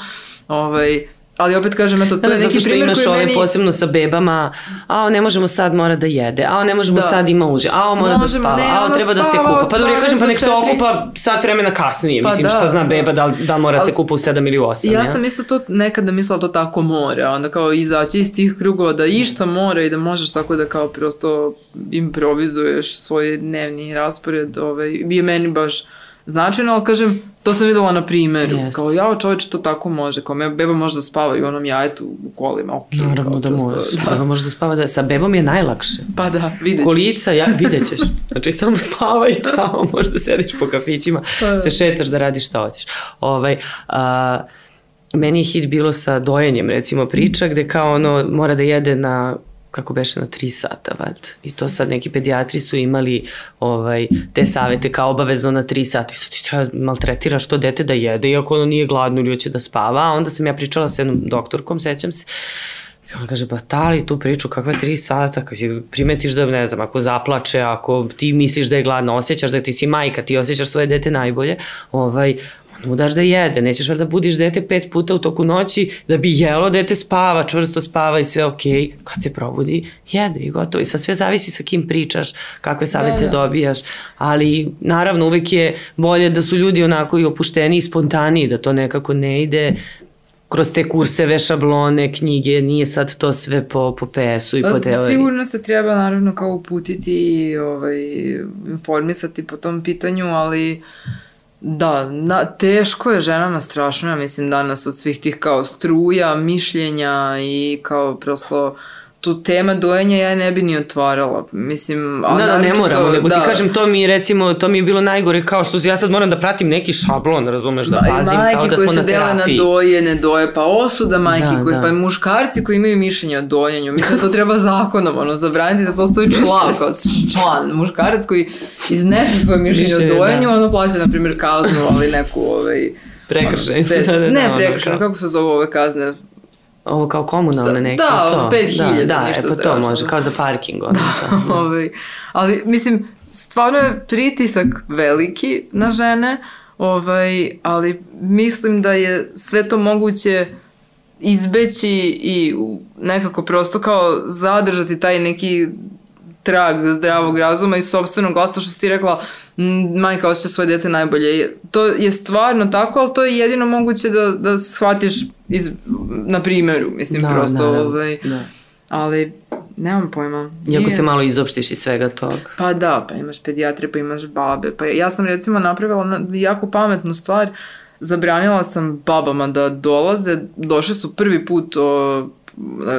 ovaj, ali opet kažem, eto, to Da, je neki zato što primjer imaš koji ove meni... posebno sa bebama, a ne možemo sad mora da jede, a ne možemo Da. sad ima uže, a mora Možemo, da spava, a treba da se kupa. Pa dobro, ja kažem, pa 12 nek se do 4. okupa sat vremena kasnije, Pa mislim, da, šta zna da. beba, da, da mora Ali- se kupa u 7 ili u 8, Ja ja? sam isto to nekada mislila da to tako mora, onda kao izaći iz tih krugova da išta mora i da možeš tako da kao prosto improvizuješ svoj dnevni raspored, ovaj, je meni baš značajno, ali kažem, to sam videla na primjeru, Jest. kao ja čoveče to tako može, kao me beba može da spava i u onom jajetu u kolima, ok. Naravno kao da prosto, možeš, Da. beba može da spava, da, sa bebom je najlakše. Pa da, vidjet ćeš. Kolica, ja, vidjet ćeš. Znači, samo spava i čao, možda sediš po kafićima, Pa. se šetaš da radiš šta hoćeš. Ovaj, a, meni je hit bilo sa dojenjem, recimo, priča gde kao ono, mora da jede na kako beše na 3 sata, valjda. I to sad neki pedijatri su imali ovaj, te savete kao obavezno na 3 sata. I sad ti treba maltretiraš to dete da jede, iako ono nije gladno ili hoće da spava. A onda sam ja pričala sa jednom doktorkom, sećam se, I ona kaže, pa tali tu priču, kakva tri sata, si primetiš da, ne znam, ako zaplače, ako ti misliš da je gladna, osjećaš da ti si majka, ti osjećaš svoje dete najbolje, ovaj, onda mu daš da jede, nećeš valjda budiš dete pet puta u toku noći da bi jelo, dete spava, čvrsto spava i sve okej, kad se probudi, jede i gotovo. I sad sve zavisi sa kim pričaš, kakve savete Da, da. dobijaš, ali naravno uvek je bolje da su ljudi onako i opušteni i spontaniji, da to nekako ne ide kroz te kurseve, šablone, knjige, nije sad to sve po, po PS-u i po Pa, teoriji. Sigurno se treba naravno kao uputiti i ovaj, informisati po tom pitanju, ali da, na, teško je ženama strašno, ja mislim danas od svih tih kao struja, mišljenja i kao prosto tu tema dojenja ja ne bi ni otvarala. Mislim, a Da, da, ne moramo, nego da. ti kažem, to mi recimo, to mi je bilo najgore, kao što ja sad moram da pratim neki šablon, razumeš, da pazim, majke kao da koje smo se na dele na terapiji. doje, ne doje, pa osuda majke Da, koje, da. pa muškarci koji imaju mišljenje o dojenju. Mislim da to treba zakonom, ono, zabraniti da postoji član, kao član, muškarac koji iznese svoje mišljenje o Mišljenje, dojenju, da. ono plaća, na primjer, kaznu, ali neku, ovaj... Prekršaj. ono, pe- Da, da, da, ne prekršaj, kako se zove ove kazne? Ovo kao komunalne neke. da, to. ono, 5.000, Da, da, ništa e, pa to može, kao za parking. Ono, to, da. ovaj, ali, mislim, stvarno je pritisak veliki na žene, ovaj, ali mislim da je sve to moguće izbeći i nekako prosto kao zadržati taj neki trag zdravog razuma i sobstvenog glasa, što si ti rekla, majka osjeća svoje dete najbolje. To je stvarno tako, ali to je jedino moguće da, da shvatiš iz, na primjeru, mislim, Da, prosto, naravno, ovaj, da. ali nemam pojma. Iako se malo izopštiš iz svega toga. pa da, pa imaš pedijatre, pa imaš babe. Pa ja sam recimo napravila na- jako pametnu stvar. Zabranila sam babama da dolaze. Došle su prvi put, o,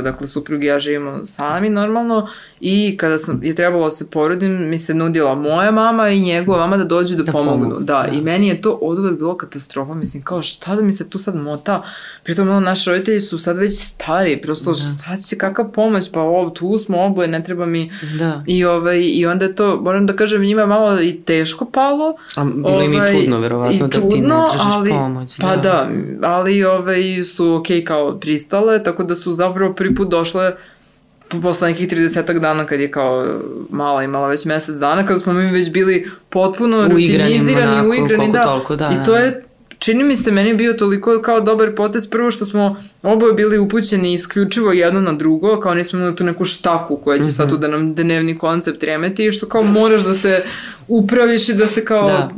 dakle suprug i ja živimo sami normalno i kada sam, je trebalo da se porodim, mi se nudila moja mama i njegova mama da dođu da, Da pomognu. pomognu, Da, da. i meni je to od uvek bilo katastrofa. Mislim, kao šta da mi se tu sad mota? Pritom, ono, naši roditelji su sad već stari, prosto Da. šta će, kakva pomoć? Pa ovo, tu smo oboje, ne treba mi... Da. I, ovaj, I onda je to, moram da kažem, njima je malo i teško palo. A bilo im i Ovaj, čudno, verovatno, i da ti ne čudno, tražiš ali, pomoć. Pa da, ali ovaj, su okej kao pristale, tako da su zapravo prvi put došle posle nekih 30 dana kad je kao mala imala već mesec dana, kada smo mi već bili potpuno Uigrani, rutinizirani, onako, uigrani, da. toliko, da, I da, to da. je čini mi se meni bio toliko kao dobar potez prvo što smo oboje bili upućeni isključivo jedno na drugo, kao nismo imali tu neku štaku koja će sad Mhm. tu da nam dnevni koncept remeti i što kao moraš da se upraviš i da se kao Da.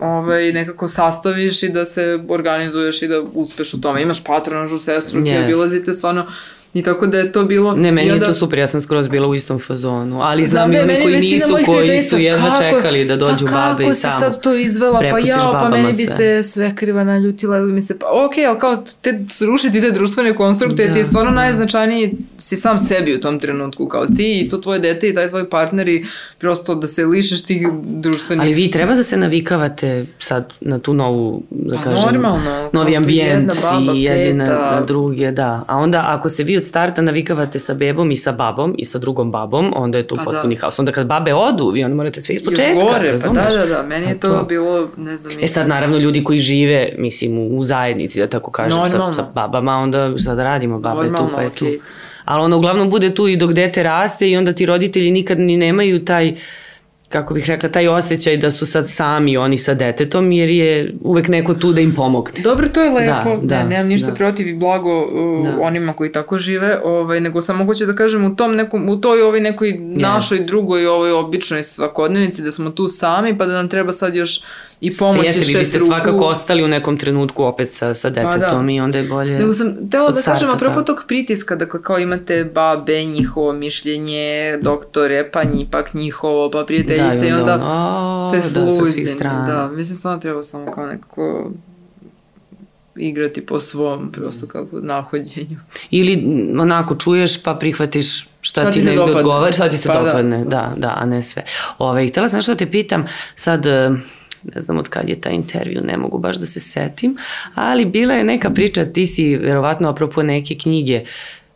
ovaj, nekako sastaviš i da se organizuješ i da uspeš u tome. Imaš patronažu sestru, yes. Yes. obilazite stvarno i tako da je to bilo... Ne, meni je onda- to super, ja sam skroz bila u istom fazonu, ali Znam da i one koji nisu, koji su jedva kako- čekali da dođu pa babe i kako si samo. sad to izvela, pa ja, pa meni bi sve. se sve kriva naljutila ili mi se, pa okej, ali kao te srušiti te društvene konstrukte, Da, ti je stvarno da. najznačajniji si sam sebi u tom trenutku, kao ti i to tvoje dete i taj tvoj partner i prosto da se lišeš tih društvenih Ali vi treba da se navikavate sad na tu novu, da Pa kažem, normalno, novi ambijent jedna baba, i jedni na, peta. na druge, da. A onda ako se vi od starta navikavate sa bebom i sa babom i sa drugom babom, onda je to Pa potpuni da. haos. Onda kad babe odu, vi onda morate sve iz početka, još gore, pa da, da, da, meni je to, to. bilo, ne znam, E sad, naravno, ljudi koji žive, mislim, u, zajednici, da tako kažem, sa, Normalno. sa babama, onda šta da radimo, baba je tu, Normalno, pa je tu. okej. Ali ona uglavnom bude tu i dok dete raste i onda ti roditelji nikad ni nemaju taj kako bih rekla, taj osjećaj da su sad sami oni sa detetom, jer je uvek neko tu da im pomogne. Dobro, to je lepo, Da, ne, da, nemam ništa da. protiv i blago uh, Da. onima koji tako žive, ovaj, nego samo hoću da kažem u tom nekom, u toj ovoj nekoj našoj drugoj ovoj običnoj svakodnevici da smo tu sami pa da nam treba sad još i pomoći Jeste, vi biste ruku. svakako ostali u nekom trenutku opet sa, sa detetom da. i onda je bolje Nego sam tela od da kažem, starta, apropo da. tog pritiska, dakle kao imate babe, njihovo mišljenje, doktore, pa ipak njihovo, pa prijateljice Da, i onda onda ste "A, da, sluđeni. strana." Da, mislim stvarno treba samo kao nekako igrati po svom, prosto kako nahođenju. Ili onako čuješ pa prihvatiš šta, Šta ti, ti negde odgovara, šta ti se Pa da. dopadne, da, da, a ne sve. Ove, htela sam nešto da te pitam, sad ne znam od kad je taj intervju, ne mogu baš da se setim, ali bila je neka priča, ti si verovatno apropo neke knjige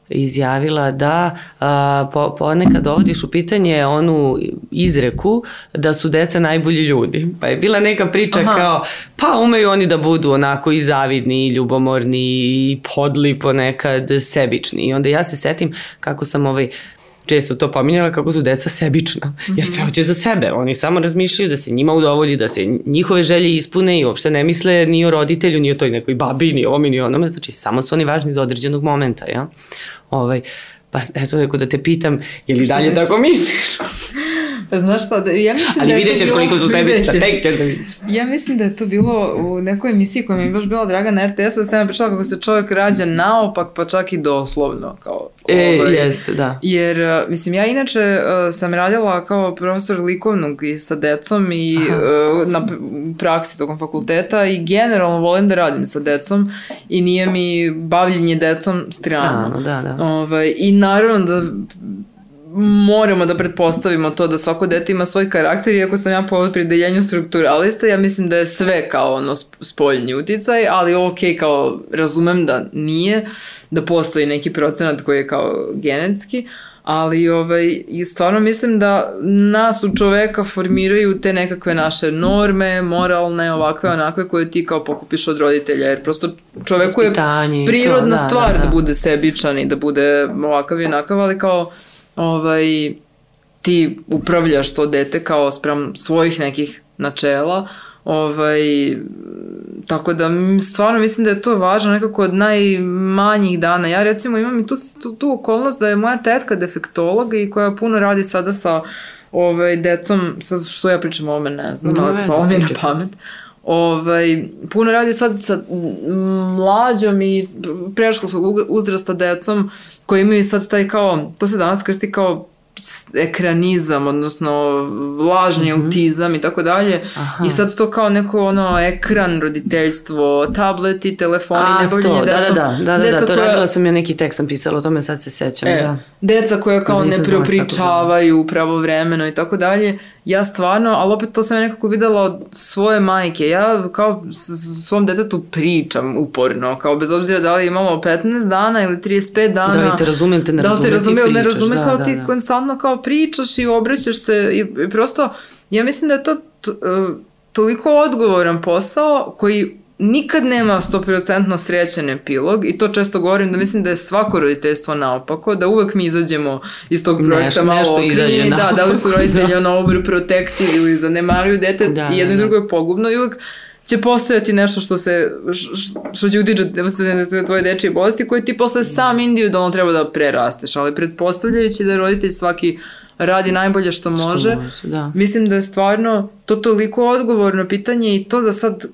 izjavila da a, po, ponekad dovodiš u pitanje onu izreku da su deca najbolji ljudi. Pa je bila neka priča Aha. kao pa umeju oni da budu onako i zavidni i ljubomorni i podli ponekad sebični. I onda ja se setim kako sam ovaj često to pominjala kako su deca sebična, jer sve hoće za sebe. Oni samo razmišljaju da se njima udovolji, da se njihove želje ispune i uopšte ne misle ni o roditelju, ni o toj nekoj babi, ni o ovome, ni onome. Znači, samo su oni važni do određenog momenta, ja? Ovaj, pa eto, neko da te pitam, je li dalje tako misliš? Pa znaš šta, da, ja mislim Ali da vidjet ćeš bilo- koliko su sebična, tek ćeš da vidiš. Ja mislim da je to bilo u nekoj emisiji koja mi je baš bila draga na RTS-u, da sam ja pričala kako se čovjek rađa naopak, pa čak i doslovno. Kao, E, ovaj, jeste, da. Jer, uh, mislim, ja inače uh, sam radila kao profesor likovnog i sa decom i uh, na praksi tokom fakulteta i generalno volim da radim sa decom i nije mi bavljenje decom strano. Strano, da, da. Ovaj, I naravno da moramo da pretpostavimo to da svako dete ima svoj karakter, iako sam ja po predeljenju strukturalista, ja mislim da je sve kao ono sp- spoljni uticaj, ali ok, kao razumem da nije, da postoji neki procenat koji je kao genetski, ali ovaj, i stvarno mislim da nas u čoveka formiraju te nekakve naše norme, moralne, ovakve, onakve, koje ti kao pokupiš od roditelja, jer prosto čoveku je i to, prirodna da, stvar da, da, da. bude sebičan i da bude ovakav i onakav, ali kao ovaj, ti upravljaš to dete kao sprem svojih nekih načela, ovaj, tako da stvarno mislim da je to važno nekako od najmanjih dana. Ja recimo imam i tu, tu, tu okolnost da je moja tetka defektolog i koja puno radi sada sa ovaj, decom, sad što ja pričam o ovome ne znam, Nema ali palo mi na pamet. Ovaj, puno radi sad sa mlađom i preškolskog uzrasta decom koji imaju sad taj kao, to se danas krsti kao ekranizam, odnosno lažni autizam i tako dalje. I sad to kao neko ono ekran roditeljstvo, tableti, telefoni, A, nebavljanje to, da, da, decom. da, da, da, Deca da, to koja- radila sam ja neki tekst sam pisala o tome, sad se sećam, E, da. Deca koja kao ne to preopričavaju pravovremeno i tako dalje. Ja stvarno, ali opet to sam ja nekako videla od svoje majke. Ja kao svom detetu pričam uporno, kao bez obzira da li je imalo 15 dana ili 35 dana. Da li te razumijem, te ne da li te ti razume ne razume, da, kao da, ti da. konstantno kao pričaš i obraćaš se i, i prosto, ja mislim da je to t- e, toliko odgovoran posao koji nikad nema 100% srećan epilog i to često govorim da mislim da je svako roditeljstvo naopako, da uvek mi izađemo iz tog projekta Nešto- malo nešto okrivljeni, da, da li su naopako, roditelji da. ono overprotective ili zanemaruju dete Da, i jedno i da, da. drugo je pogubno i uvek će postojati nešto što se što će utičati tvoje dečije bolesti koje ti posle sam individualno treba da prerasteš, ali pretpostavljajući da je roditelj svaki radi najbolje što može, Što može, da. mislim da je stvarno to toliko odgovorno pitanje i to da sad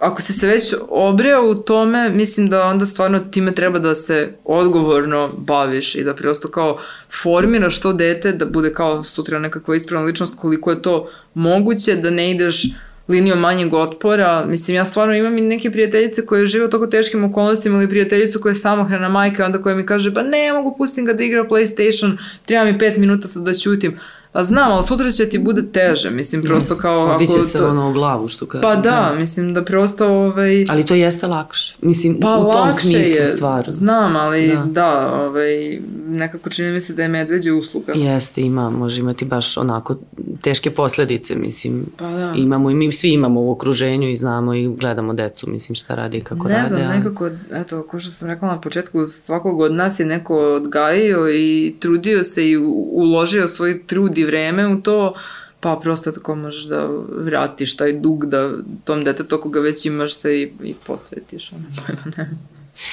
ako si se već obreo u tome, mislim da onda stvarno time treba da se odgovorno baviš i da prosto kao formiraš to dete da bude kao sutra nekakva ispravna ličnost koliko je to moguće da ne ideš linijom manjeg otpora. Mislim, ja stvarno imam i neke prijateljice koje žive u toko teškim okolnostima ili prijateljicu koja je samohrana majka onda koja mi kaže pa ne mogu pustim ga da igra PlayStation, treba mi pet minuta sad da ćutim. A znam, ali sutra će ti bude teže, mislim, prosto kao... ako Biće se to- ono u glavu, što kaže. Pa da, mislim da prosto ovaj... Ali to jeste lakše. Mislim, Pa u tom smislu je, stvarno. znam, ali Da. da. da, ovaj, nekako čini mi se da je medveđe usluga. Jeste, ima, može imati baš onako teške posledice, mislim. Pa da. Imamo i mi svi imamo u okruženju i znamo i gledamo decu, mislim šta radi i kako ne rade. znam, ali- nekako, eto, ko što sam rekla na početku, svakog od nas je neko odgajio i trudio se i uložio svoj trud i vreme u to, pa prosto tako možeš da vratiš taj dug da tom detetu ako ga već imaš se i, i posvetiš. Ono, pojma, ne.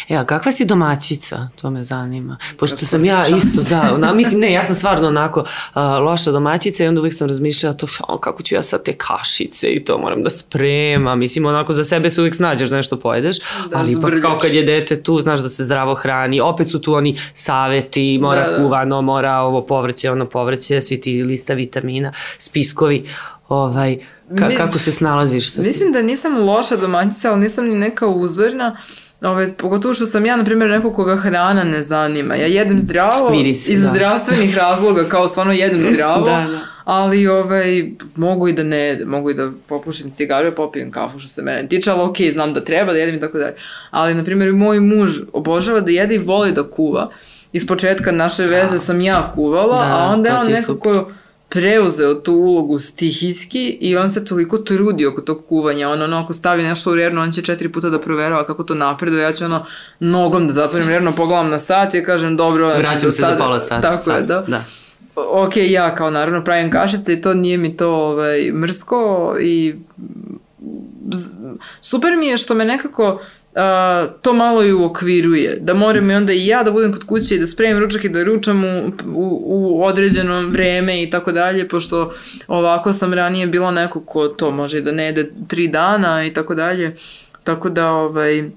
E, a kakva si domaćica? To me zanima. Pošto sam ja isto, da, ona, mislim, ne, ja sam stvarno onako a, loša domaćica i onda uvijek sam razmišljala to, o, kako ću ja sad te kašice i to moram da spremam. Mislim, onako za sebe se uvijek snađeš da nešto pojedeš, Da, ali ipak kao kad je dete tu, znaš da se zdravo hrani, opet su tu oni saveti, mora Da, da. kuvano, mora ovo povrće, ono povrće, svi ti lista vitamina, spiskovi, ovaj, ka, Mi- kako se snalaziš sa Mislim da nisam loša domaćica, ali nisam ni neka uzorna. Ove, pogotovo što sam ja, na primjer, neko koga hrana ne zanima. Ja jedem zdravo se, iz da. zdravstvenih razloga, kao stvarno jedem zdravo, Da, da. ali ovaj, mogu i da ne mogu i da popušim cigaru i popijem kafu što se mene tiče, ali okej, znam da treba da jedem i tako dalje. Ali, na primjer, moj muž obožava da jede i voli da kuva. Iz početka naše veze sam ja kuvala, Da, a onda je on nekako preuzeo tu ulogu stihijski i on se toliko trudi oko tog kuvanja. On ono, ako stavi nešto u rernu, on će četiri puta da proverava kako to napreduje. Ja ću ono, nogom da zatvorim rernu, pogledam na sat i kažem, dobro, znači, Vraćam se za sada- pola sata. Tako je, da. da. Ok, ja kao naravno pravim kašice i to nije mi to ovaj, mrsko i super mi je što me nekako a, to malo i uokviruje. Da moram i onda i ja da budem kod kuće i da spremim ručak i da ručam u, u, u određeno vreme i tako dalje, pošto ovako sam ranije bila neko ko to može da ne jede tri dana i tako dalje. Tako da, ovaj,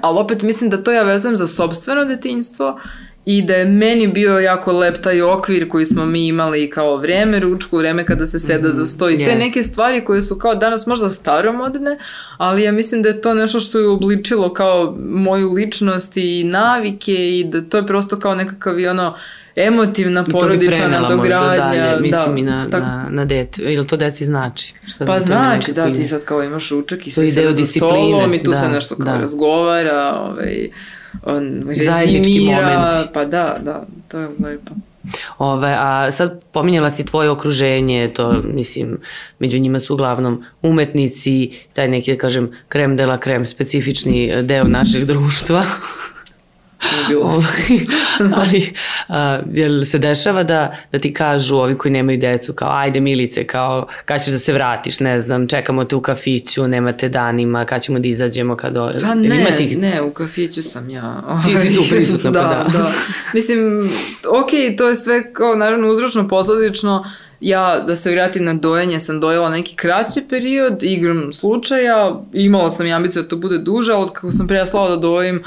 ali opet mislim da to ja vezujem za sobstveno detinjstvo i da je meni bio jako lep taj okvir koji smo mi imali kao vreme ručku, vreme kada se seda za sto i te yes. neke stvari koje su kao danas možda staromodne, ali ja mislim da je to nešto što je obličilo kao moju ličnost i navike i da to je prosto kao nekakav i ono emotivna I to bi porodična nadogradnja. dalje, mislim da, i na, tako- na, na dete. Ili to deci znači? Šta Pa ima znači, da, ti sad kao imaš ručak i sede za stolom i tu se da, nešto kao da. razgovara, ovaj, on Zajednički momenti. Pa da, da, to je lepo. Ove, a sad pominjala si tvoje okruženje, to mislim, među njima su uglavnom umetnici, taj neki, da kažem, krem de la krem, specifični deo našeg društva. Ovaj, ali a, jel se dešava da, da ti kažu ovi koji nemaju decu kao ajde milice kao kad ćeš da se vratiš ne znam čekamo te u kafiću nemate danima kad ćemo da izađemo kad o... Pa ne, ima tih- ne, u kafiću sam ja. Ti si tu prisutna, pa da, da. da. Mislim, ok, to je sve kao naravno uzročno posledično. Ja, da se vratim na dojenje, sam dojela neki kraći period, igram slučaja, imala sam i ambiciju da to bude duže, ali od kako sam preslala da dojim,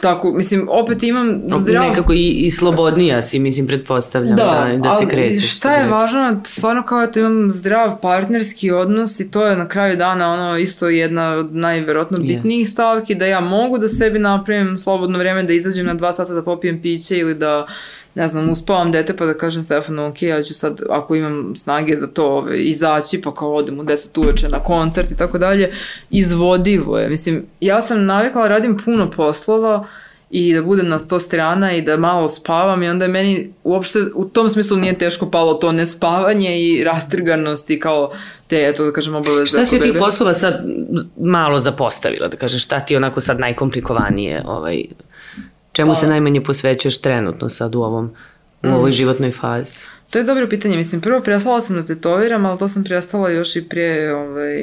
tako, mislim, opet imam zdrav... Nekako i, i slobodnija si, mislim, pretpostavljam da, da, da se krećeš. šta je važno, stvarno kao eto imam zdrav partnerski odnos i to je na kraju dana ono isto jedna od najverovatno bitnijih yes. stavki, da ja mogu da sebi napravim slobodno vreme, da izađem na dva sata da popijem piće ili da ne znam, uspavam dete pa da kažem Stefanu, ok, ja ću sad, ako imam snage za to, ove, izaći, pa kao odem u 10 uveče na koncert i tako dalje, izvodivo je. Mislim, ja sam navikla, da radim puno poslova, i da budem na sto strana i da malo spavam i onda je meni uopšte u tom smislu nije teško palo to nespavanje i rastrganost i kao te, eto da kažem, obaveze. Šta si od tih poslova sad malo zapostavila, da kažeš, šta ti onako sad najkomplikovanije ovaj, Čemu pa, se najmanje posvećuješ trenutno sad u ovom u ovoj mm. životnoj fazi? To je dobro pitanje. Mislim, prvo prestala sam da tetoviram, ali to sam prestala još i pre... Ovaj...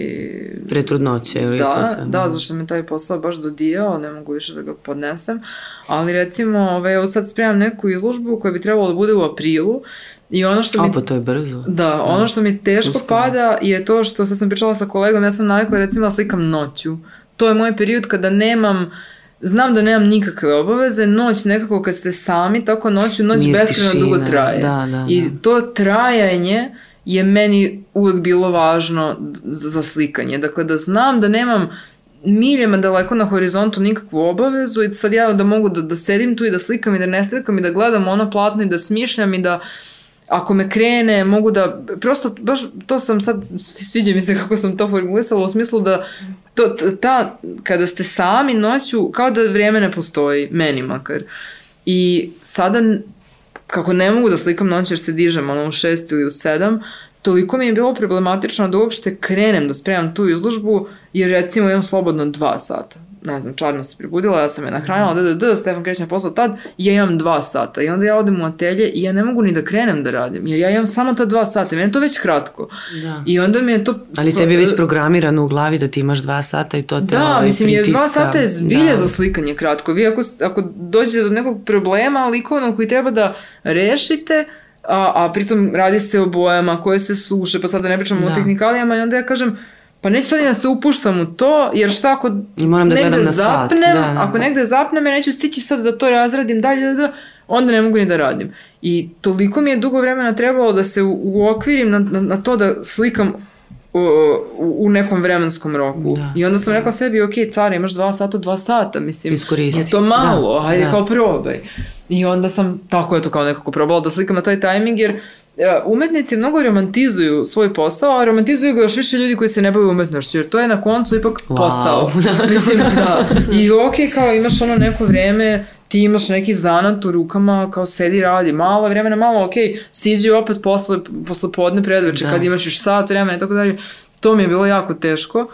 Pre trudnoće ili da, to se... Da, zašto me taj posao baš dodijao, ne mogu više da ga podnesem. Ali recimo, ovaj, evo sad spremam neku izložbu koja bi trebalo da bude u aprilu I ono što mi... A, pa to je brzo. Da, ono što mi teško Uspano. pada je to što sad sam pričala sa kolegom, ja sam navikla recimo da slikam noću. To je moj period kada nemam znam da nemam nikakve obaveze, noć nekako kad ste sami, tako noću, noć Mir beskreno tišina. dugo traje. Da, da, I da. to trajanje je meni uvek bilo važno za, slikanje. Dakle, da znam da nemam miljama daleko na horizontu nikakvu obavezu i sad ja da mogu da, da sedim tu i da slikam i da ne slikam i da gledam ono platno i da smišljam i da ako me krene, mogu da, prosto, baš to sam sad, sviđa mi se kako sam to formulisala, u smislu da to, ta, kada ste sami noću, kao da vrijeme ne postoji, meni makar. I sada, kako ne mogu da slikam noć jer se dižem ono u šest ili u sedam, toliko mi je bilo problematično da uopšte krenem da spremam tu izložbu, jer recimo imam slobodno dva sata ne znam, Čarna se prebudila, ja sam je nahranila, da, da, da, Stefan kreće na posao tad, ja imam dva sata i onda ja odem u atelje i ja ne mogu ni da krenem da radim, jer ja imam samo ta dva sata, meni je to već kratko. Da. I onda mi je to... Ali tebi je već programirano u glavi da ti imaš dva sata i to te Da, ovaj, mislim, pritiska. jer dva sata je zbilje da. za slikanje kratko. Vi ako, ako dođete do nekog problema likovnog koji treba da rešite, a, a pritom radi se o bojama koje se suše, pa sad da ne pričamo da. o tehnikalijama i onda ja kažem, Pa neću sad da se upuštam u to, jer šta ako I moram da negde na zapnem, sat. Da, da, ako negde zapnem, ja neću stići sad da to razradim dalje, da, da, onda ne mogu ni da radim. I toliko mi je dugo vremena trebalo da se uokvirim na, na, na to da slikam u, u nekom vremenskom roku. Da, I onda sam da. rekla sebi, ok, cara, imaš dva sata, dva sata, mislim, Iskoristi. je to malo, da, hajde da. kao probaj. I onda sam, tako je to kao nekako probala da slikam na taj tajming, jer E, umetnici mnogo romantizuju svoj posao, a romantizuju ga još više ljudi koji se ne bave umetnošću, jer to je na koncu ipak wow. posao. Mislim, da. I ok, kao imaš ono neko vreme, ti imaš neki zanat u rukama, kao sedi radi, malo vremena, malo, ok, siđi opet posle, posle podne predveče, da. kad imaš još sat vremena i tako dalje. To mi je bilo jako teško.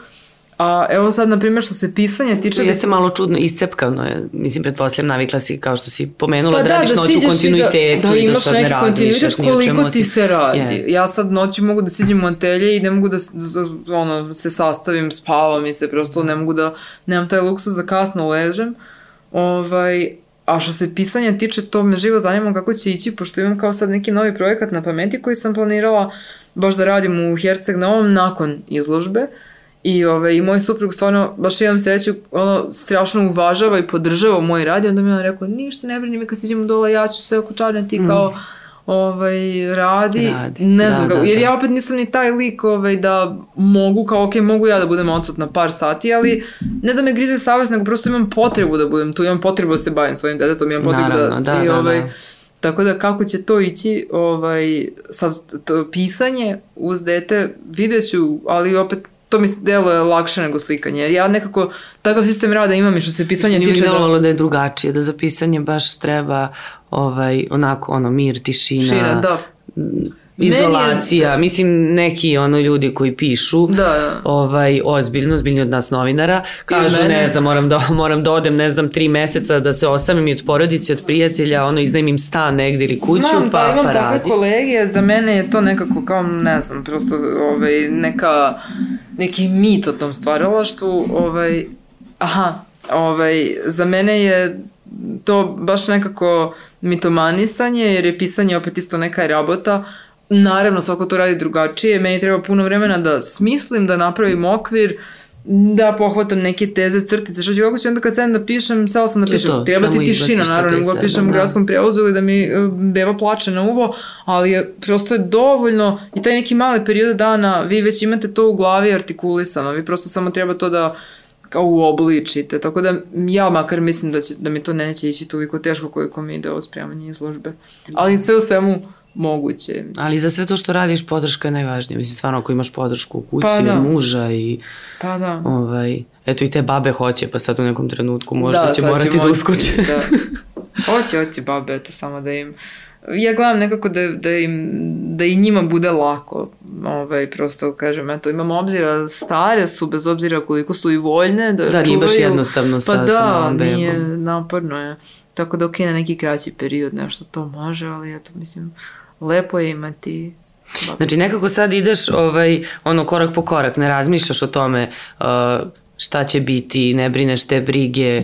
A evo sad, na primjer, što se pisanja tiče... Jeste malo čudno, iscepkano je. Mislim, pretpostavljam, navikla si, kao što si pomenula, pa da, da radiš da noću u kontinuitetu. Da, da imaš da neki kontinuitet koliko ti se radi. Yes. Ja sad noću mogu da siđem u atelje i ne mogu da, da ono, se sastavim, spavam i se prosto ne mogu da, nemam taj luksus da kasno ležem. Ovaj, a što se pisanja tiče, to me živo zanima kako će ići, pošto imam kao sad neki novi projekat na pameti koji sam planirala baš da radim u Herceg Novom nakon izložbe. Uh, I, ovaj, I moj suprug stvarno, baš imam sreću, ono, strašno uvažava i podržava moj rad i onda mi on rekao, ništa ne brini mi kad siđemo dole, ja ću sve oko ti mm. kao ovaj, radi. radi. Ne znam, da, kako, da, jer da. ja opet nisam ni taj lik ovaj, da mogu, kao ok, mogu ja da budem odsutna par sati, ali ne da me grize savest, nego prosto imam potrebu da budem tu, imam potrebu da se bavim svojim detetom, imam potrebu Naravno, da, da, i, da, ovaj, da, da. Tako da kako će to ići, ovaj, sad to pisanje uz dete, vidjet ću, ali opet to mi deluje lakše nego slikanje. Jer ja nekako takav sistem rada imam i što se pisanje Nije tiče... Nije mi da... da je drugačije, da za pisanje baš treba ovaj, onako ono mir, tišina. Tišina, da izolacija, je... mislim neki ono ljudi koji pišu da, da. ovaj ozbiljno, ozbiljni od nas novinara, kažu ne znam, moram da moram da odem, ne znam, tri meseca da se osamim i od porodice, od prijatelja, ono iznajmim stan negde ili kuću, znam, pa da, imam pa takve kolege, za mene je to nekako kao, ne znam, prosto ovaj, neka, neki mit o tom stvaralaštvu, ovaj, aha, ovaj, za mene je to baš nekako mitomanisanje, jer je pisanje opet isto neka rabota, Naravno, svako to radi drugačije. Meni treba puno vremena da smislim, da napravim okvir, da pohvatam neke teze, crtice, što ću kako ću onda kad sedem da pišem, sela sam da pišem, to, treba ti tišina, naravno, da sebe, pišem u da. gradskom prevozu ili da mi e, beba plače na uvo, ali je, prosto je dovoljno i taj neki mali period dana, vi već imate to u glavi artikulisano, vi prosto samo treba to da kao uobličite, tako da ja makar mislim da, će, da mi to neće ići toliko teško koliko mi ide ovo spremanje izložbe. Ali sve u svemu moguće. Ali za sve to što radiš podrška je najvažnija. Mislim, stvarno ako imaš podršku u kući, Pa da. muža i Pa da. ovaj, eto i te babe hoće, pa sad u nekom trenutku možda će sad morati da uskoče. Da. Hoće, hoće babe, eto samo da im... Ja gledam nekako da, da, im, da i njima bude lako. Ovaj, prosto kažem, eto, imam obzira, stare su, bez obzira koliko su i voljne da, Da, nije baš jednostavno sa- pa sa da, malom bebom. nije, naporno je. Tako da okej, na neki kraći period nešto to može, ali eto, mislim, lepo je imati babe. Znači nekako sad ideš ovaj, ono korak po korak, ne razmišljaš o tome uh, šta će biti, ne brineš te brige,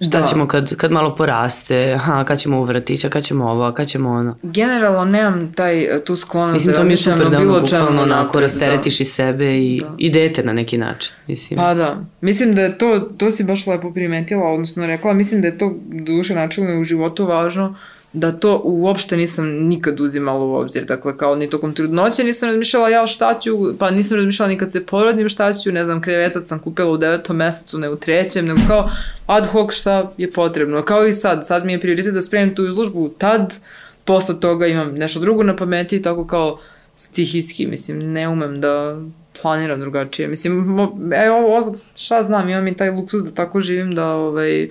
šta Da. ćemo kad, kad malo poraste, aha, kad ćemo u vrtića, kad ćemo ovo, kad ćemo ono. Generalno nemam taj, tu sklonost Mislim, da to mi je razmišljam super o da bilo čemu bukvalno onako napred, rasteretiš i sebe i, Da. i dete na neki način. Mislim. Pa da, mislim da je to, to si baš lepo primetila, odnosno rekla, mislim da je to duše načelno u životu važno, da to uopšte nisam nikad uzimala u obzir. Dakle, kao ni tokom trudnoće nisam razmišljala ja šta ću, pa nisam razmišljala ni kad se porodim šta ću, ne znam, krevetac sam kupila u devetom mesecu, ne u trećem, nego kao ad hoc šta je potrebno. Kao i sad, sad mi je prioritet da spremim tu izložbu tad, posle toga imam nešto drugo na pameti i tako kao stihijski, mislim, ne umem da planiram drugačije. Mislim, mo, e, ovo, šta znam, imam i taj luksus da tako živim da, ovaj,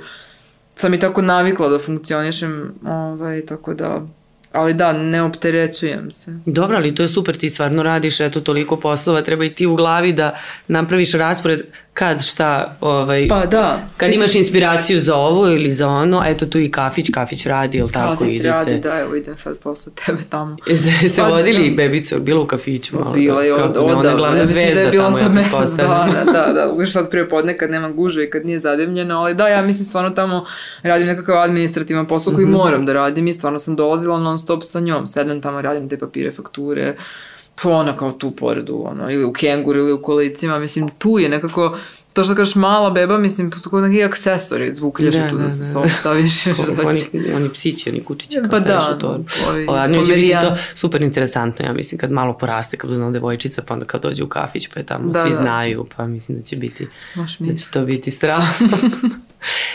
sam i tako navikla da funkcionišem, ovaj, tako da, ali da, ne opterećujem se. Dobro, ali to je super, ti stvarno radiš, eto, toliko poslova, treba i ti u glavi da napraviš raspored kad šta, ovaj, Pa da. kad imaš inspiraciju za ovo ili za ono, eto tu i kafić, kafić radi, ili tako Kafić idete. radi, da, evo idem sad posle tebe tamo. Jeste, jeste Pa, vodili da. bebicu, je bila u kafiću malo? Bila je Kako od, ne, Ona je glavna Ja mislim da je zvezda tamo, za mesec dana, da, da, uglavnom sad prije podne kad nema guže i kad nije zademljeno, ali da, ja mislim stvarno tamo radim nekakav administrativan posao koji Mhm. moram da radim i stvarno sam dolazila non stop sa njom, sedem tamo, radim te papire, fakture, ona kao tu poredu, ono, ili u kenguru ili u kolicima, mislim, tu je nekako, to što kažeš mala beba, mislim, to kao neki aksesori, zvukljaše Da, tu da, da, se da. sve staviš. Ko- oni, oni psići, oni kučići kao Pa da, torbu. ovi Ova, će biti pomerijani. to super interesantno, ja mislim, kad malo poraste, kad bude devojčica, pa onda kad dođe u kafić, pa je tamo Da, svi da. znaju, pa mislim da će biti, da će to biti strah.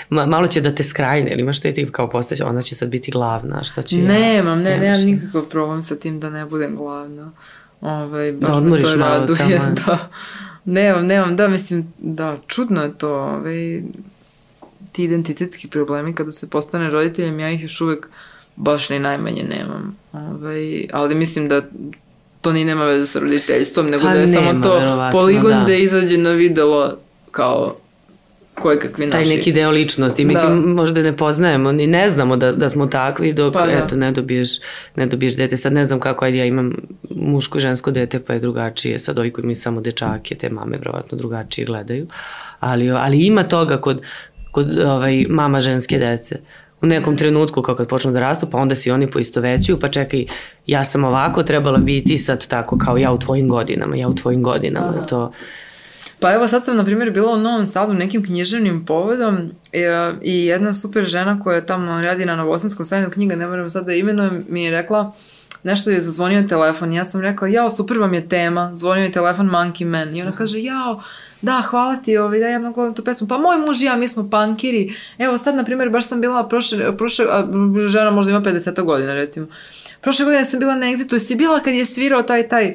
Ma, malo će da te skrajne, ili imaš te tip kao postać, ona će sad biti glavna, šta ja? Nemam, ne, Nemaš, nemam ne. nikakav problem sa tim da ne budem glavna. Ovaj, baš Da me odmoriš to malo raduje, taman. Da. Nemam, nemam, da, mislim, da, čudno je to, ovaj, ti identitetski problemi kada se postane roditeljem, ja ih još uvek baš ni najmanje nemam. Ovaj, ali mislim da to ni nema veze sa roditeljstvom, nego Pa da je samo nema, to verovatno, poligon da. da izađe na videlo kao koje kakvi taj naši. neki deo ličnosti. Mislim, Da. možda ne poznajemo, ni ne znamo da, da smo takvi dok, Pa da. eto, ne dobiješ, ne dobiješ dete. Sad ne znam kako, ajde, ja imam muško i žensko dete, pa je drugačije. Sad ovi koji imaju samo dečake, te mame verovatno drugačije gledaju. Ali, ali ima toga kod, kod ovaj, mama ženske dece. U nekom trenutku kao kad počnu da rastu, pa onda si oni poistovećuju, pa čekaj, ja sam ovako trebala biti sad tako kao ja u tvojim godinama, ja u tvojim godinama. Aha. To, Pa evo sad sam na primjer bila u Novom Sadu nekim književnim povodom e, i jedna super žena koja tamo radi na Novosanskom sajmu knjiga, ne moram sad da imenujem, mi je rekla nešto je zazvonio telefon ja sam rekla, jao, super vam je tema, zvonio je telefon Monkey Man i ona kaže, jao, da, hvala ti, ovaj, da ja mnogo volim tu pesmu. Pa moj muž i ja, mi smo pankiri. Evo sad, na primjer, baš sam bila prošle, prošle a, žena možda ima 50 godina, recimo. Prošle godine sam bila na Exitu, jesi bila kad je svirao taj, taj,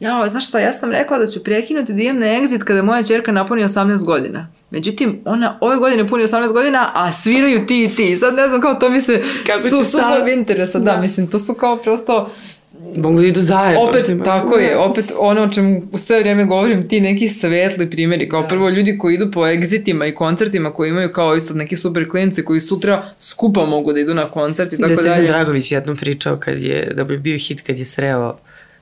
Jao, znaš šta, ja sam rekla da ću prekinuti da idem na exit kada moja čerka napuni 18 godina. Međutim, ona ove godine puni 18 godina, a sviraju ti i ti. Sad ne znam kao to mi se Kako su sukob sad? interesa. Da. Da. mislim, to su kao prosto mogu da idu zajedno. opet, tako je, opet ono o čemu u sve vrijeme govorim, ti neki svetli primjeri, kao prvo ljudi koji idu po exitima i koncertima koji imaju kao isto neki super klinci koji sutra skupa mogu da idu na koncert i Da tako Srđan dalje. Dragović jednom pričao kad je, da bi bio hit kad je sreo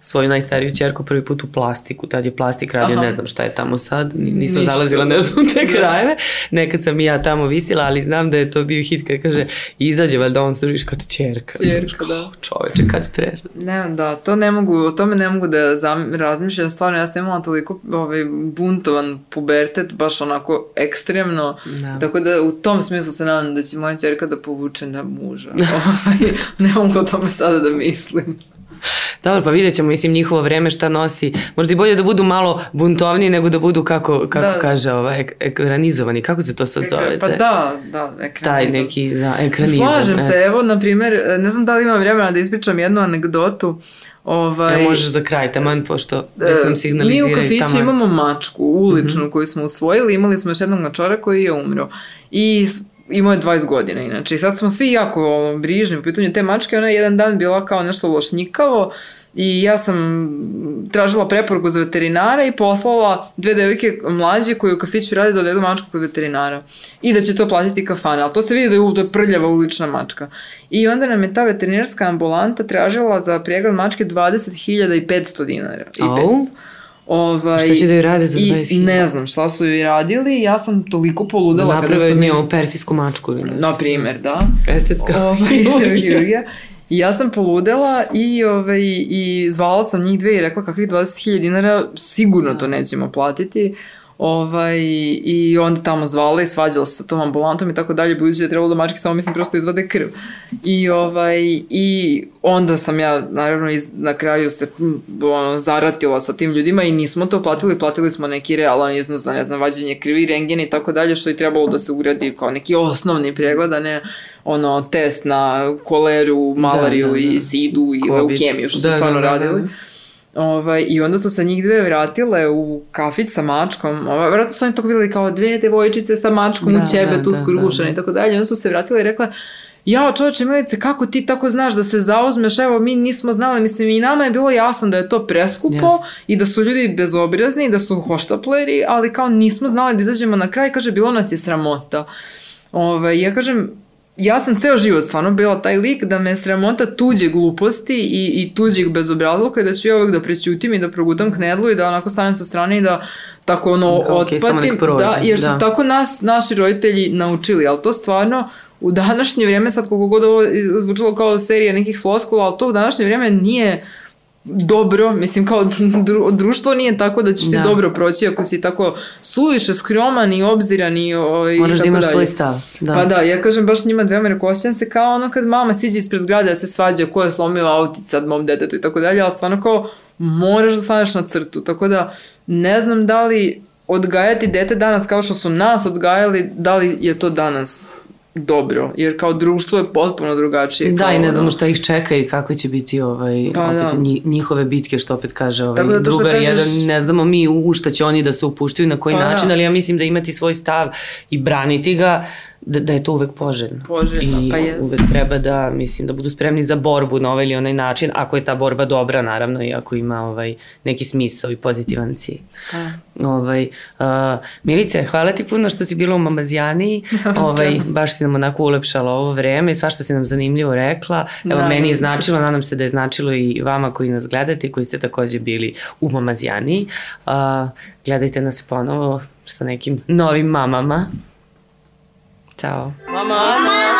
svoju najstariju čerku prvi put u plastiku, tad je plastik radio, Aha. ne znam šta je tamo sad, nisam Ništa. zalazila nešto u te krajeve, nekad sam i ja tamo visila, ali znam da je to bio hit kad kaže, izađe valjda on se vidiš kad čerka. Ćerka, da. Čoveče, kad pre. Ne, da, to ne mogu, o tome ne mogu da zam, razmišljam, stvarno ja sam imala toliko ovaj, buntovan pubertet, baš onako ekstremno, Da. tako da u tom smislu se nadam da će moja čerka da povuče na muža. Ovaj, ne mogu o tome sada da mislim. Dobro, pa vidjet ćemo, mislim, njihovo vreme šta nosi. Možda i bolje da budu malo buntovniji nego da budu, kako, kako Da. kaže, ovaj, ek- ekranizovani. Kako se to sad zove? Pa da, da, ekranizam. Taj neki, da, ekranizam. Slažem se, evo, na primjer, ne znam da li imam vremena da ispričam jednu anegdotu. Ovaj, Evo možeš za kraj, taman, pošto već nam Mi signaliziraju u kafiću taman. imamo mačku uličnu Mhm. koju smo usvojili, imali smo još jednog mačora koji je umro. I imao je 20 godina inače. I sad smo svi jako brižni po pitanju te mačke. Ona je jedan dan bila kao nešto lošnjikavo i ja sam tražila preporuku za veterinara i poslala dve devojke mlađe koje u kafiću rade da odvedu mačku kod veterinara. I da će to platiti kafana. Ali to se vidi da je, u- da je prljava ulična mačka. I onda nam je ta veterinarska ambulanta tražila za pregled mačke 20.500 dinara. I Au. 500. Ovaj, Šta će da joj rade za I 20.000? ne znam šta su joj radili, ja sam toliko poludela kada Naprave su od mi... persijsku mačku. ili nešto. Na primer, da. Estetska. Ovaj, hirurgija. I ja sam poludela i, ovaj, i zvala sam njih dve i rekla kakvih 20.000 dinara sigurno to nećemo platiti. Ovaj, I onda tamo zvala i svađala se sa tom ambulantom i tako dalje, budući da je trebalo da mačke samo mislim prosto izvade krv. I, ovaj, I onda sam ja naravno iz, na kraju se ono, zaratila sa tim ljudima i nismo to platili, platili smo neki realan iznos za ne znam, vađenje krvi, rengen i tako dalje, što je trebalo da se ugradi kao neki osnovni pregled, a ne ono test na koleru, malariju Da, da, da. i sidu i leukemiju, što su Da, da, stvarno da, da. Ovaj, I onda su se njih dve vratile u kafić sa mačkom. Ovaj, vjerojatno su oni tako videli kao dve devojčice sa mačkom Da, u ćebetu, da, da, skrušene da, da. i tako dalje. Onda su se vratile i rekle, Jao čovječe Milice, kako ti tako znaš da se zauzmeš, evo mi nismo znali, mislim i nama je bilo jasno da je to preskupo Jeste. i da su ljudi bezobrazni i da su hoštapleri, ali kao nismo znali da izađemo na kraj, kaže bilo nas je sramota. Ove, ja kažem, ja sam ceo život stvarno bila taj lik da me sramota tuđe gluposti i, i tuđeg bezobrazluka i da ću ja uvek da prećutim i da progutam knedlu i da onako stanem sa strane i da tako ono nek otpatim. prođe, da, jer su da. tako nas, naši roditelji naučili, ali to stvarno u današnje vrijeme, sad koliko god ovo zvučalo kao serija nekih floskula, ali to u današnje vrijeme nije dobro, mislim kao dru, društvo nije tako da ćeš ti Da. dobro proći ako si tako suviše skroman i obziran i, o, i Moraš da tako imaš dalje. svoj stav. Da. Pa da, ja kažem baš njima dvema, rekao, osjećam se kao ono kad mama siđe ispred zgrade da se svađa ko je slomio autić sad mom detetu i tako dalje, ali stvarno kao moraš da staneš na crtu, tako da ne znam da li odgajati dete danas kao što su nas odgajali, da li je to danas dobro, jer kao društvo je potpuno drugačije. Da, i ne znamo šta ih čeka i kakve će biti ovaj, Pa opet da. nji- njihove bitke, što opet kaže ovaj, da drugar kažeš- jedan, ne znamo mi u šta će oni da se upuštaju, na koji Pa da. način, ali ja mislim da imati svoj stav i braniti ga, da, da je to uvek poželjno. Poželjno, I pa jest. uvek treba da, mislim, da budu spremni za borbu na ovaj ili onaj način, ako je ta borba dobra, naravno, i ako ima ovaj, neki smisao i pozitivan cilj. Pa. Ovaj, uh, Milice, hvala ti puno što si bila u Mamazijani. ovaj, baš si nam onako ulepšala ovo vreme i svašta si nam zanimljivo rekla. Evo, Da, meni je značilo, nadam se da je značilo i vama koji nas gledate i koji ste takođe bili u Mamazijani. Uh, gledajte nas ponovo sa nekim novim mamama. Ciao，妈妈。妈妈